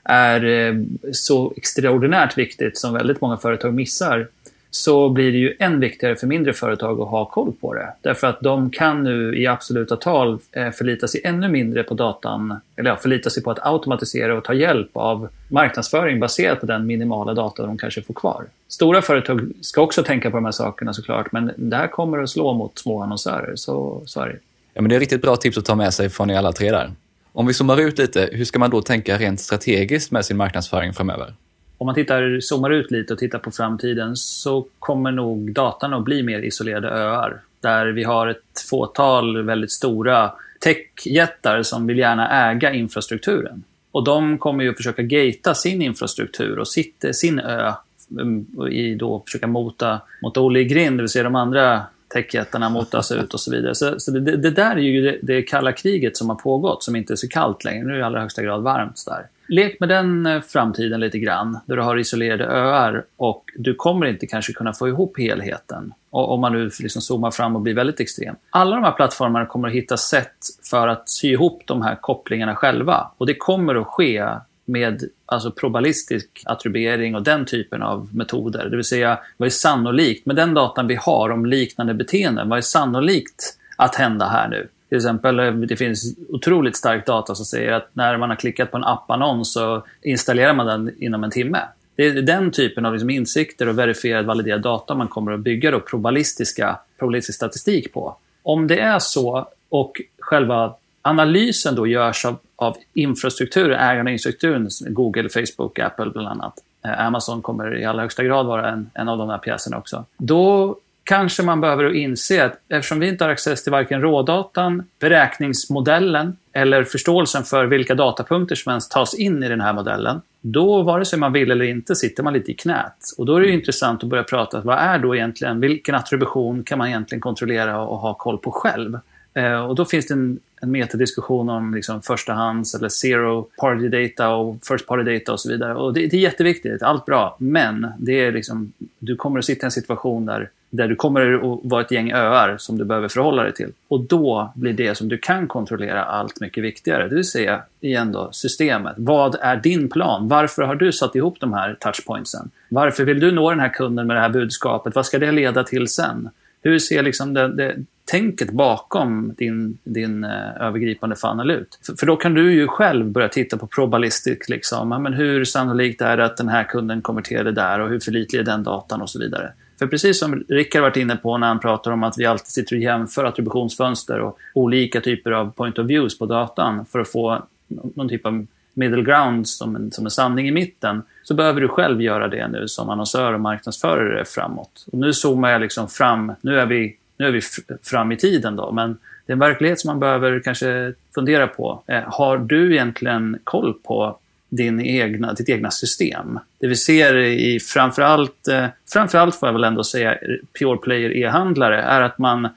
är eh, så extraordinärt viktigt som väldigt många företag missar så blir det ju än viktigare för mindre företag att ha koll på det. Därför att de kan nu i absoluta tal eh, förlita sig ännu mindre på datan, eller ja, förlita sig på att automatisera och ta hjälp av marknadsföring baserat på den minimala data de kanske får kvar. Stora företag ska också tänka på de här sakerna såklart, men det här kommer att slå mot små annonsörer, så, så är det. Ja, men det är riktigt bra tips att ta med sig från er alla tre där. Om vi zoomar ut lite, hur ska man då tänka rent strategiskt med sin marknadsföring framöver? Om man tittar, zoomar ut lite och tittar på framtiden så kommer nog datan att bli mer isolerade öar. där vi har ett fåtal väldigt stora techjättar som vill gärna äga infrastrukturen. Och de kommer ju försöka gata sin infrastruktur och sitt, sin ö mm, i då försöka mota, mota Olle i grind, det vill säga de andra techjättarna motas ut och så vidare. Så, så det, det, där är ju det, det, kalla kriget som har pågått, som inte är så kallt längre. Nu är det i allra högsta grad varmt där. Lek med den eh, framtiden lite grann, där du har isolerade öar och du kommer inte kanske kunna få ihop helheten. Och, om man nu liksom zoomar fram och blir väldigt extrem. Alla de här plattformarna kommer att hitta sätt för att sy ihop de här kopplingarna själva. Och det kommer att ske med alltså probabilistisk attribuering och den typen av metoder. Det vill säga, vad är sannolikt med den datan vi har om liknande beteenden? Vad är sannolikt att hända här nu? Till exempel, eh, det finns otroligt stark data som säger att när man har klickat på en appannons så installerar man den inom en timme. Det är den typen av liksom insikter och verifierad validerad data man kommer att bygga då probabilistiska, probabilistisk statistik på. Om det är så och själva analysen då görs av, av infrastruktur, ägarna infrastrukturen, Google, Facebook, Apple bland annat. Eh, Amazon kommer i allra högsta grad vara en, en av de här pjäserna också. Då kanske man behöver inse att eftersom vi inte har access till varken rådatan, beräkningsmodellen eller förståelsen för vilka datapunkter som ens tas in i den här modellen, då vare sig man vill eller inte sitter man lite i knät. Och då är det ju intressant att börja prata, vad är då egentligen, vilken attribution kan man egentligen kontrollera och ha koll på själv? Eh, och då finns det en, en metadiskussion om liksom förstahands eller zero party data och first party data och så vidare. Och det, det är jätteviktigt, allt bra. Men det är liksom, du kommer att sitta i en situation där, där du kommer att vara ett gäng öar som du behöver förhålla dig till. Och då blir det som du kan kontrollera allt mycket viktigare. Det vill säga, igen då, systemet. Vad är din plan? Varför har du satt ihop de här touchpointsen? Varför vill du nå den här kunden med det här budskapet? Vad ska det leda till sen? Hur ser liksom det, det, tänket bakom din, din eh, övergripande funnel ut? För, för, då kan du ju själv börja titta på probabilistic. Liksom. Ja, men hur sannolikt är det att den här kunden konverterade där och hur förlitlig är den datan och så vidare. För precis som Rickard varit inne på när han pratar om att vi alltid sitter och jämför attributionsfönster och olika typer av point of views på datan för att få någon typ av middle ground som en, som en sanning i mitten, så behöver du själv göra det nu som annonsör och marknadsförare framåt. Och nu zoomar jag liksom fram, nu är vi, nu är vi fram i tiden då, men det är en verklighet som man behöver kanske fundera på. Eh, har du egentligen koll på din egna, ditt egna system? Det vi ser i framförallt, eh, framförallt får jag väl ändå säga, eh, pure player e-handlare, är att man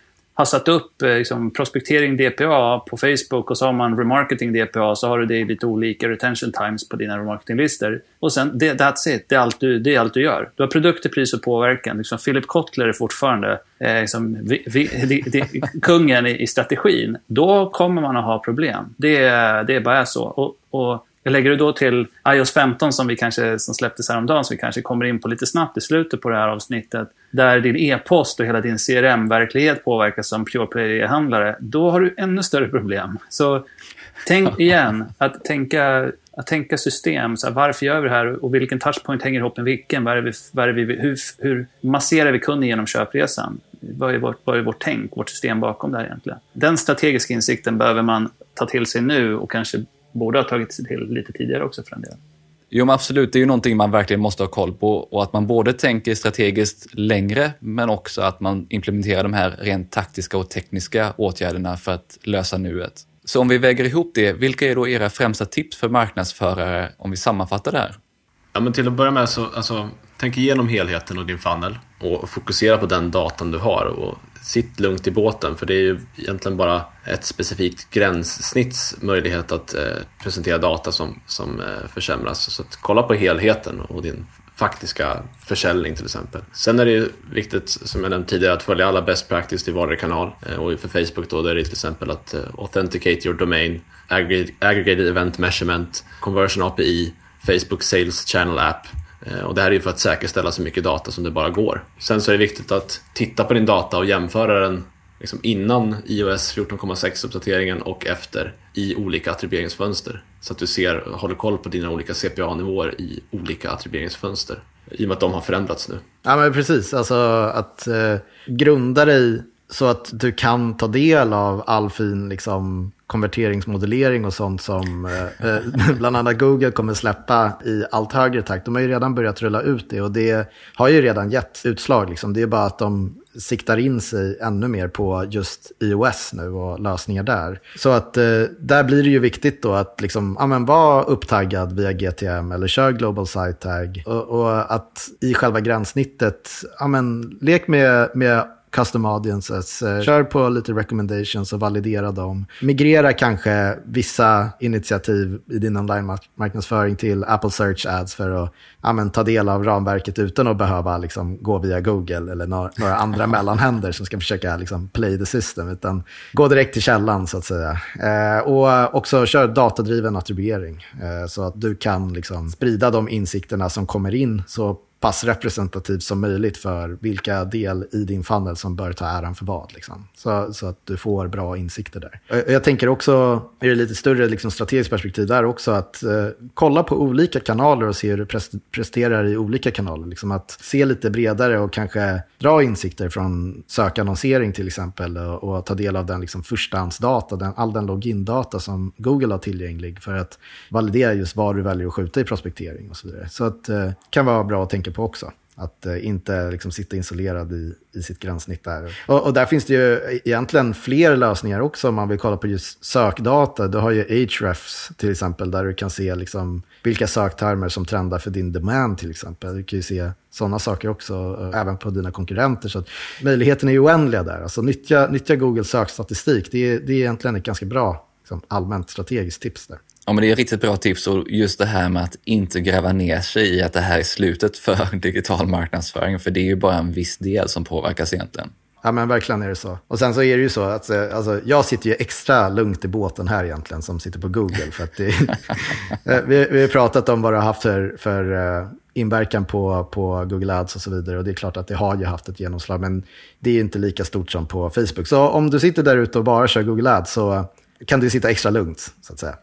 har satt upp eh, liksom, prospektering DPA på Facebook och så har man remarketing DPA så har du det i lite olika retention times på dina remarketinglistor. Och sen, det, that's it. Det är, allt du, det är allt du gör. Du har produkter, pris och påverkan. Liksom, Philip Kotler är fortfarande eh, liksom, vi, vi, de, de, kungen i, i, strategin. Då kommer man att ha problem. Det, det bara är så. Och, och jag lägger det då till iOS 15 som, vi kanske, som släpptes häromdagen, som vi kanske kommer in på lite snabbt i slutet på det här avsnittet, där din e-post och hela din CRM-verklighet påverkas som Pure Play-handlare, då har du ännu större problem. Så tänk igen, att tänka, att tänka system. Så här, varför gör vi det här och vilken touchpoint hänger ihop med vilken? Vad är vi, vad är vi, hur, hur masserar vi kunden genom köpresan? Vad är, vårt, vad är vårt tänk, vårt system bakom det här egentligen? Den strategiska insikten behöver man ta till sig nu och kanske borde ha tagit sig till lite tidigare också för en del. Jo, men absolut. Det är ju någonting man verkligen måste ha koll på och att man både tänker strategiskt längre men också att man implementerar de här rent taktiska och tekniska åtgärderna för att lösa nuet. Så om vi väger ihop det, vilka är då era främsta tips för marknadsförare om vi sammanfattar det här? Ja, men till att börja med så alltså, tänk igenom helheten och din funnel och fokusera på den datan du har och sitt lugnt i båten för det är ju egentligen bara ett specifikt gränssnitts möjlighet att eh, presentera data som, som eh, försämras. Så att kolla på helheten och din faktiska försäljning till exempel. Sen är det ju viktigt, som jag nämnt tidigare, att följa alla best practice i varje kanal. Eh, och för Facebook då, är det till exempel att eh, authenticate your domain, aggregated event measurement, conversion API, Facebook Sales Channel App Eh, och det här är ju för att säkerställa så mycket data som det bara går. Sen så är det viktigt att titta på din data och jämföra den liksom innan iOS 14,6 uppdateringen och efter i olika attribueringsfönster. Så att du ser, håller koll på dina olika CPA-nivåer i olika attribueringsfönster. I och med att de har förändrats nu. Ja men precis, alltså att eh, grunda dig så att du kan ta del av all fin liksom, konverteringsmodellering och sånt som eh, eh bland annat Google kommer släppa i allt högre takt. De har ju redan börjat rulla ut det och det har ju redan gett utslag. Liksom. Det är bara att de siktar in sig ännu mer på just iOS nu och lösningar där. Så att eh, där blir det ju viktigt då att liksom, ja, men vara upptaggad via GTM eller kör Global Site Tag. Och, och att i själva gränssnittet, ja, men, lek med, med custom audiences. Eh, kör på lite recommendations och validera dem. Migrera kanske vissa initiativ i din online-marknadsföring till Apple Search Ads för att ja, ta del av ramverket utan att behöva liksom, gå via Google eller några, några andra mellanhänder som ska försöka liksom, play the system. Utan gå direkt till källan så att säga. Eh, och också kör datadriven attribuering eh, så att du kan liksom, sprida de insikterna som kommer in så pass representativt som möjligt för vilka del i din funnel som bör ta äran för vad. Liksom. Så, så att du får bra insikter där. Jag tänker också, i det lite större liksom, strategiskt perspektiv där också, att eh, kolla på olika kanaler och se hur du presterar i olika kanaler. Liksom att se lite bredare och kanske dra insikter från sökannonsering till exempel och, och ta del av den liksom, förstahandsdata, den, all den logindata som Google har tillgänglig för att validera just var du väljer att skjuta i prospektering och så vidare. Så att det eh, kan vara bra att tänka på också. Att eh, inte liksom, sitta isolerad i, i sitt gränssnitt där. Och, och, där finns det ju egentligen fler lösningar också om man vill kolla på just sökdata. Du har ju Ahrefs till exempel där du kan se liksom, vilka söktermer som trendar för din demand till exempel. Du kan ju se sådana saker också, eh, även på dina konkurrenter. Så att möjligheten är ju oändliga där. Alltså nyttja, nyttja Googles sökstatistik, det är, det är egentligen ett ganska bra liksom, allmänt strategiskt tips där. Ja, men det är ett riktigt bra tips och just det här med att inte gräva ner sig i att det här är slutet för digital marknadsföring, för det är ju bara en viss del som påverkas egentligen. Ja men verkligen är det så. Och sen så är det ju så att eh, alltså, jag sitter ju extra lugnt i båten här egentligen som sitter på Google. För att det, eh, vi, vi har pratat om vad det har haft för, för uh, inverkan på, på Google Ads och så vidare. Och det är klart att det har ju haft ett genomslag. Men det är inte lika stort som på Facebook. Så om du sitter där ute och bara kör Google Ads så kan du sitta extra lugnt, så att säga.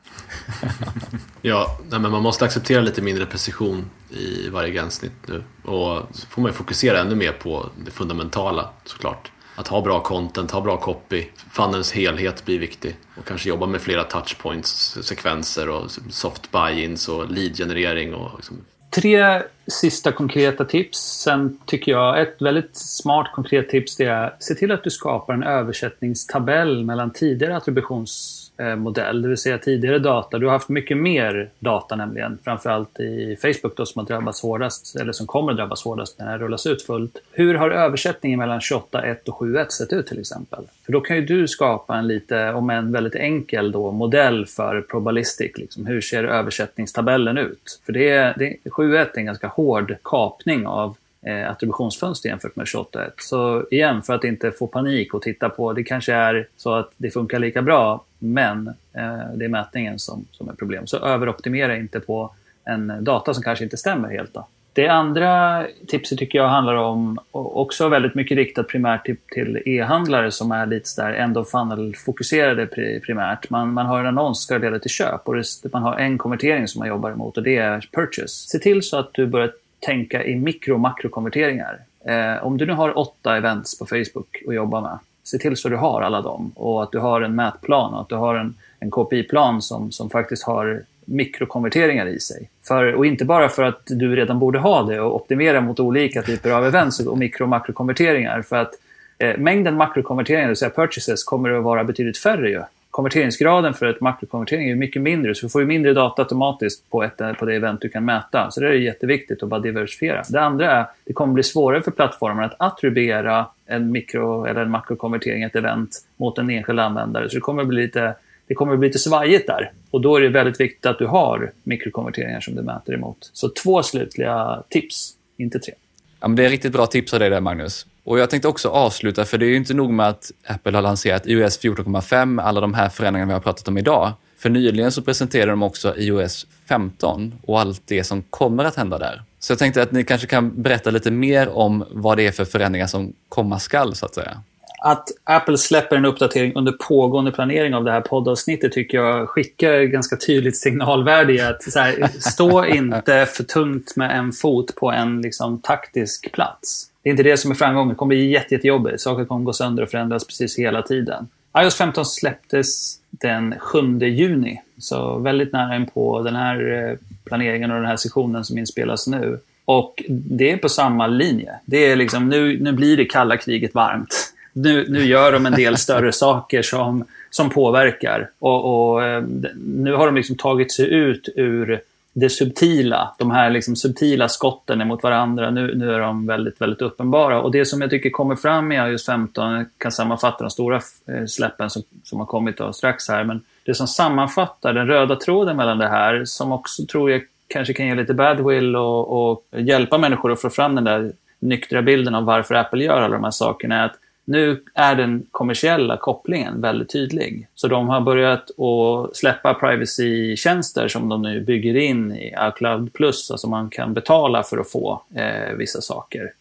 ja, nej, men man måste acceptera lite mindre precision i varje gränssnitt nu. Och så får man ju fokusera ännu mer på det fundamentala såklart. Att ha bra content, ha bra copy, funnels helhet blir viktig. Och kanske jobba med flera touchpoints, sekvenser och soft buy-ins och lead-generering och liksom Tre sista konkreta tips. Sen tycker jag ett väldigt smart konkret tips det är se till att du skapar en översättningstabell mellan tidigare attributions Eh, modell, det vill säga tidigare data. Du har haft mycket mer data nämligen, framförallt i Facebook då, som har drabbats hårdast, eller som kommer att drabbas hårdast när det här rullas ut fullt. Hur har översättningen mellan 28.1 och 7.1 sett ut till exempel? För då kan ju du skapa en lite, om en väldigt enkel då, modell för probabilistic. Liksom. Hur ser översättningstabellen ut? För det, det 7.1 är en ganska hård kapning av eh, attributionsfönster jämfört med 28.1. Så igen, för att inte få panik och titta på, det kanske är så att det funkar lika bra, men eh, det är mätningen som, som är problem. Så överoptimera inte på en data som kanske inte stämmer helt. Då. Det andra tipset tycker jag handlar om, också väldigt mycket riktat primärt till, till e-handlare som är lite sådär end of funnel-fokuserade primärt. Man, man har en annons som ska leda till köp och det, man har en konvertering som man jobbar emot och det är purchase. Se till så att du börjar tänka i mikro och makrokonverteringar. Eh, om du nu har åtta events på Facebook att jobba med, se till så du har alla dem och att du har en mätplan och att du har en, en KPI-plan som, som faktiskt har mikrokonverteringar i sig. För, och inte bara för att du redan borde ha det och optimera mot olika typer av events och mikro och makrokonverteringar. För att eh, mängden makrokonverteringar, det vill säga purchases, kommer att vara betydligt färre ju konverteringsgraden för ett makrokonvertering är mycket mindre, så du får ju mindre data automatiskt på, ett, på det event du kan mäta. Så det är jätteviktigt att bara diversifiera. Det andra är att det kommer bli svårare för plattformen att attribuera en mikro eller en makrokonvertering, ett event, mot en enskild användare. Så det kommer bli lite det kommer bli lite svajigt där. Och då är det väldigt viktigt att du har mikrokonverteringar som du mäter emot. Så två slutliga tips, inte tre. Ja, men det är riktigt bra tips av dig där, Magnus. Och jag tänkte också avsluta, för det är ju inte nog med att Apple har lanserat iOS 14,5, alla de här förändringarna vi har pratat om idag. För nyligen så presenterade de också iOS 15 och allt det som kommer att hända där. Så jag tänkte att ni kanske kan berätta lite mer om vad det är för förändringar som komma skall, så att säga. Att Apple släpper en uppdatering under pågående planering av det här poddavsnittet tycker jag skickar ganska tydligt signalvärde i att här, stå inte för tungt med en fot på en liksom, taktisk plats. Det är inte det som är framgången. Det kommer bli jätte, jättejobbigt. Saker kommer gå sönder och förändras precis hela tiden. iOS 15 släpptes den 7 juni. Så väldigt nära in på den här eh, planeringen och den här sessionen som inspelas nu. Och det är på samma linje. Det är liksom, nu, nu blir det kalla kriget varmt. Nu, nu gör de en del större saker som, som påverkar. Och, och eh, nu har de liksom tagit sig ut ur det subtila, de här liksom subtila skotten mot varandra, nu, nu är de väldigt, väldigt uppenbara. Och det som jag tycker kommer fram i iOS 15, jag kan sammanfatta de stora eh, släppen som, som har kommit då strax här, men det som sammanfattar den röda tråden mellan det här, som också tror jag kanske kan ge lite badwill och, och hjälpa människor att få fram den där nyktra bilden av varför Apple gör alla de här sakerna, är att nu är den kommersiella kopplingen väldigt tydlig. Så de har börjat att släppa privacy-tjänster som de nu bygger in i iCloud Plus, alltså man kan betala för att få eh, vissa saker.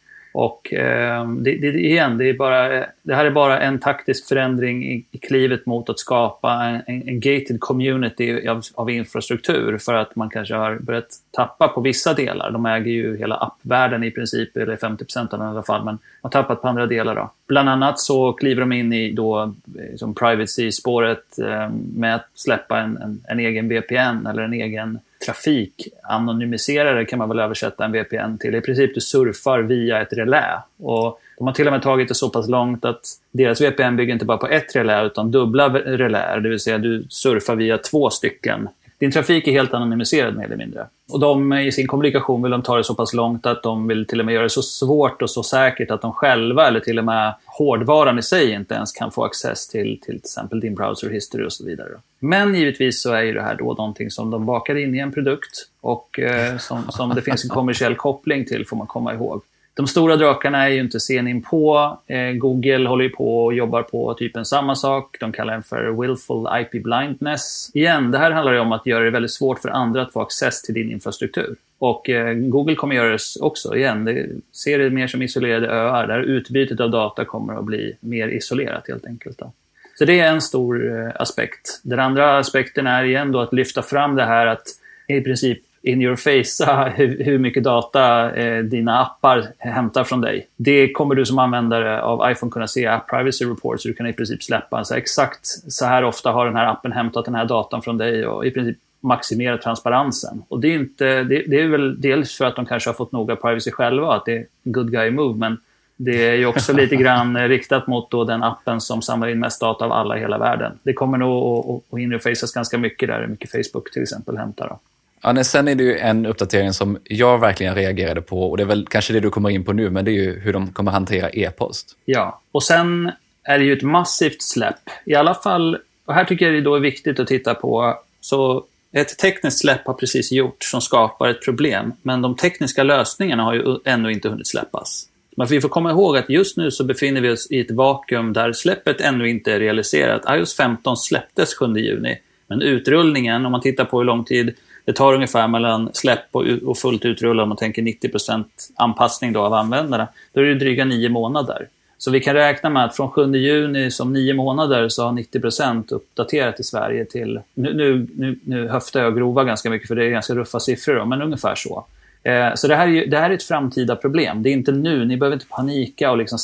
Och eh, det, det, igen, det, är bara, det här är bara en taktisk förändring i, i klivet mot att skapa en, en gated community av, av, infrastruktur för att man kanske har börjat tappa på vissa delar. De äger ju hela appvärlden i princip, eller 50 av den i alla fall, men har tappat på andra delar. Då. Bland annat så kliver de in i då, liksom privacy-spåret eh, med att släppa en, en, en egen VPN eller en egen Trafikanonymiserare kan man väl översätta en VPN till. I princip du surfar via ett relä. Och de har till och med tagit det så pass långt att deras VPN bygger inte bara på ett relä utan dubbla reläer. Det vill säga du surfar via två stycken din trafik är helt anonymiserad mer eller mindre. Och de i sin kommunikation vill de ta det så pass långt att de vill till och med göra det så svårt och så säkert att de själva eller till och med hårdvaran i sig inte ens kan få access till till exempel din browser history och så vidare. Men givetvis så är ju det här då någonting som de bakar in i en produkt och eh, som, som det finns en kommersiell koppling till får man komma ihåg. De stora drakarna är ju inte sen på. Eh, Google håller ju på och jobbar på typen samma sak. De kallar den för willful IP blindness. Igen, det här handlar ju om att göra det väldigt svårt för andra att få access till din infrastruktur. Och eh, Google kommer göra det också. Igen, det ser det mer som isolerade öar där utbytet av data kommer att bli mer isolerat helt enkelt. Då. Så det är en stor eh, aspekt. Den andra aspekten är igen då att lyfta fram det här att i princip in your face hur, hur mycket data eh, dina appar hämtar från dig. Det kommer du som användare av iPhone kunna se i App Privacy Report, så du kan i princip släppa så exakt så här ofta har den här appen hämtat den här datan från dig och i princip maximera transparensen. Och det är, inte, det, det, är väl dels för att de kanske har fått noga privacy själva, att det är good guy move, men det är ju också lite grann riktat mot då den appen som samlar in mest data av alla i hela världen. Det kommer nog att, interfacas ganska mycket där, mycket Facebook till exempel hämtar. Då. Ja, sen är det ju en uppdatering som jag verkligen reagerade på och det är väl kanske det du kommer in på nu, men det är ju hur de kommer hantera e-post. Ja, och sen är det ju ett massivt släpp. I alla fall, och här tycker jag det då är viktigt att titta på, så ett tekniskt släpp har precis gjort som skapar ett problem, men de tekniska lösningarna har ju ännu inte hunnit släppas. Men vi får komma ihåg att just nu så befinner vi oss i ett vakuum där släppet ännu inte är realiserat. iOS 15 släpptes 7 juni, men utrullningen, om man tittar på hur lång tid det tar ungefär mellan släpp och, fullt utrullad, om man tänker 90% anpassning då av användarna, då är det dryga nio månader. Så vi kan räkna med att från 7 juni som nio månader så har 90% uppdaterat i Sverige till, nu, nu, nu, nu höftar jag och grova ganska mycket för det är ganska ruffa siffror, då, men ungefär så. Eh, så det här, är, det här är ett framtida problem. Det är inte nu, ni behöver inte panika och liksom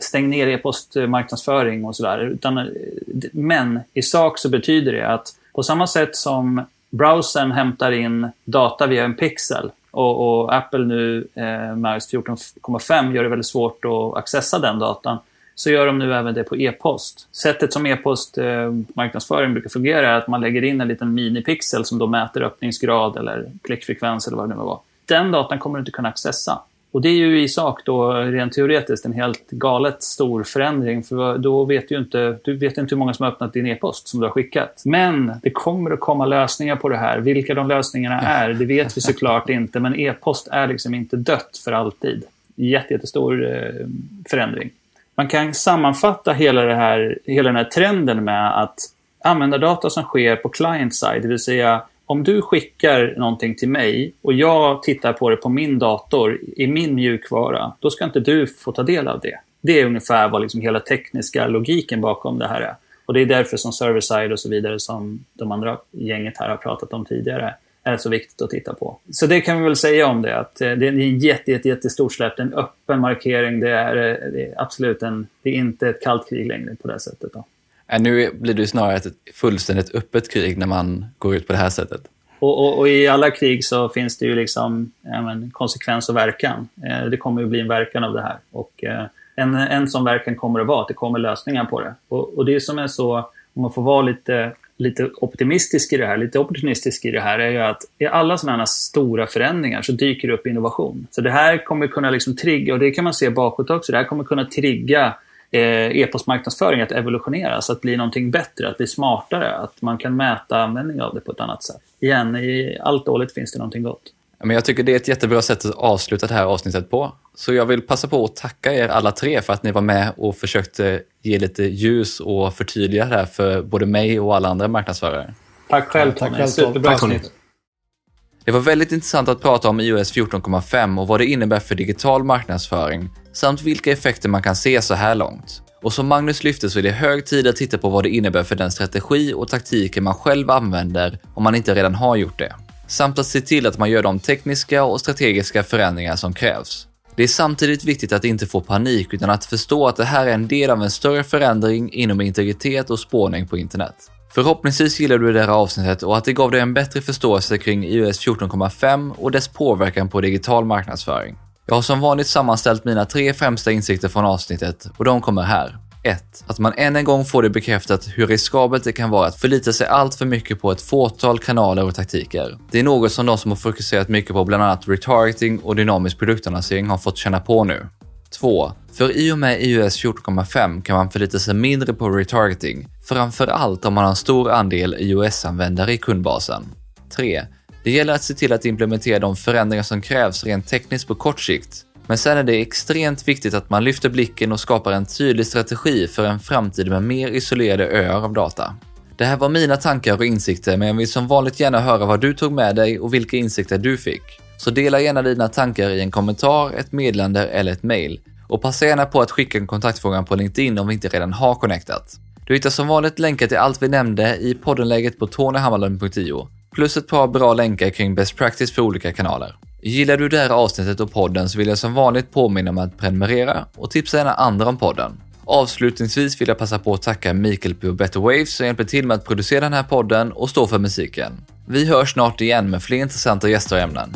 stäng ner e-postmarknadsföring och sådär. Eh, men i sak så betyder det att på samma sätt som browsern hämtar in data via en pixel och, och Apple nu eh, med iOS 14.5 gör det väldigt svårt att accessa den datan så gör de nu även det på e-post. Sättet som e-post eh, marknadsföring brukar fungera är att man lägger in en liten minipixel som då mäter öppningsgrad eller klickfrekvens eller vad det nu var. Den datan kommer du inte kunna accessa. Och det är ju i sak då rent teoretiskt en helt galet stor förändring. För då vet du inte, du vet inte hur många som har öppnat din e-post som du har skickat. Men det kommer att komma lösningar på det här. Vilka de lösningarna är, det vet vi såklart inte. Men e-post är liksom inte dött för alltid. Jättestor eh, förändring. Man kan sammanfatta hela, det här, hela den här trenden med att användardata som sker på client-side, det vill säga om du skickar någonting till mig och jag tittar på det på min dator i min mjukvara, då ska inte du få ta del av det. Det är ungefär vad liksom hela tekniska logiken bakom det här är. Och det är därför som server-side och så vidare som de andra gänget här har pratat om tidigare är så viktigt att titta på. Så det kan vi väl säga om det, att eh, det är en jätte, jätte, jättestort släpp, en öppen markering. Det är, eh, det är absolut en, det är inte ett kallt krig längre på det sättet. Då. Äh, nu blir det snarare ett fullständigt öppet krig när man går ut på det här sättet. Och, och, och, i alla krig så finns det ju liksom ja, men, konsekvens och verkan. Eh, det kommer ju bli en verkan av det här. Och eh, en, en sån verkan kommer det vara, att det kommer lösningar på det. Och, och det som är så, om man får vara lite, lite optimistisk i det här, lite opportunistisk i det här, är ju att i alla sådana här stora förändringar så dyker det upp innovation. Så det här kommer kunna liksom trigga, och det kan man se bakåt också, det här kommer kunna trigga e-postmarknadsföring att evolutioneras, att bli någonting bättre, att bli smartare, att man kan mäta användning av det på ett annat sätt. Igen, i allt dåligt finns det någonting gott. Men jag tycker det är ett jättebra sätt att avsluta det här avsnittet på. Så jag vill passa på att tacka er alla tre för att ni var med och försökte ge lite ljus och förtydliga det här för både mig och alla andra marknadsförare. Tack själv Tony. Tack Superbra avsnitt. Det var väldigt intressant att prata om iOS 14.5 och vad det innebär för digital marknadsföring samt vilka effekter man kan se så här långt. Och som Magnus lyfte så är det hög tid att titta på vad det innebär för den strategi och taktiker man själv använder om man inte redan har gjort det. Samt att se till att man gör de tekniska och strategiska förändringar som krävs. Det är samtidigt viktigt att inte få panik utan att förstå att det här är en del av en större förändring inom integritet och spårning på internet. Förhoppningsvis gillar du det här avsnittet och att det gav dig en bättre förståelse kring iOS 14.5 och dess påverkan på digital marknadsföring. Jag har som vanligt sammanställt mina tre främsta insikter från avsnittet och de kommer här. 1. Att man än en gång får det bekräftat hur riskabelt det kan vara att förlita sig allt för mycket på ett fåtal kanaler och taktiker. Det är något som de som har fokuserat mycket på bland annat retargeting och dynamisk produktannonsering har fått känna på nu. 2. För i och med iOS 14.5 kan man förlita sig mindre på retargeting, framför allt om man har en stor andel iOS-användare i kundbasen. 3. Det gäller att se till att implementera de förändringar som krävs rent tekniskt på kort sikt. Men sen är det extremt viktigt att man lyfter blicken och skapar en tydlig strategi för en framtid med mer isolerade öar av data. Det här var mina tankar och insikter, men jag vill som vanligt gärna höra vad du tog med dig och vilka insikter du fick. Så dela gärna dina tankar i en kommentar, ett meddelande eller ett mail. Och passa gärna på att skicka en kontaktfråga på LinkedIn om vi inte redan har connectat. Du hittar som vanligt länkar till allt vi nämnde i poddenläget på tonyhammarlund.io plus ett par bra länkar kring best practice för olika kanaler. Gillar du det här avsnittet och podden så vill jag som vanligt påminna om att prenumerera och tipsa gärna andra om podden. Avslutningsvis vill jag passa på att tacka Mikael på Better Waves som hjälper till med att producera den här podden och stå för musiken. Vi hörs snart igen med fler intressanta gäster och ämnen.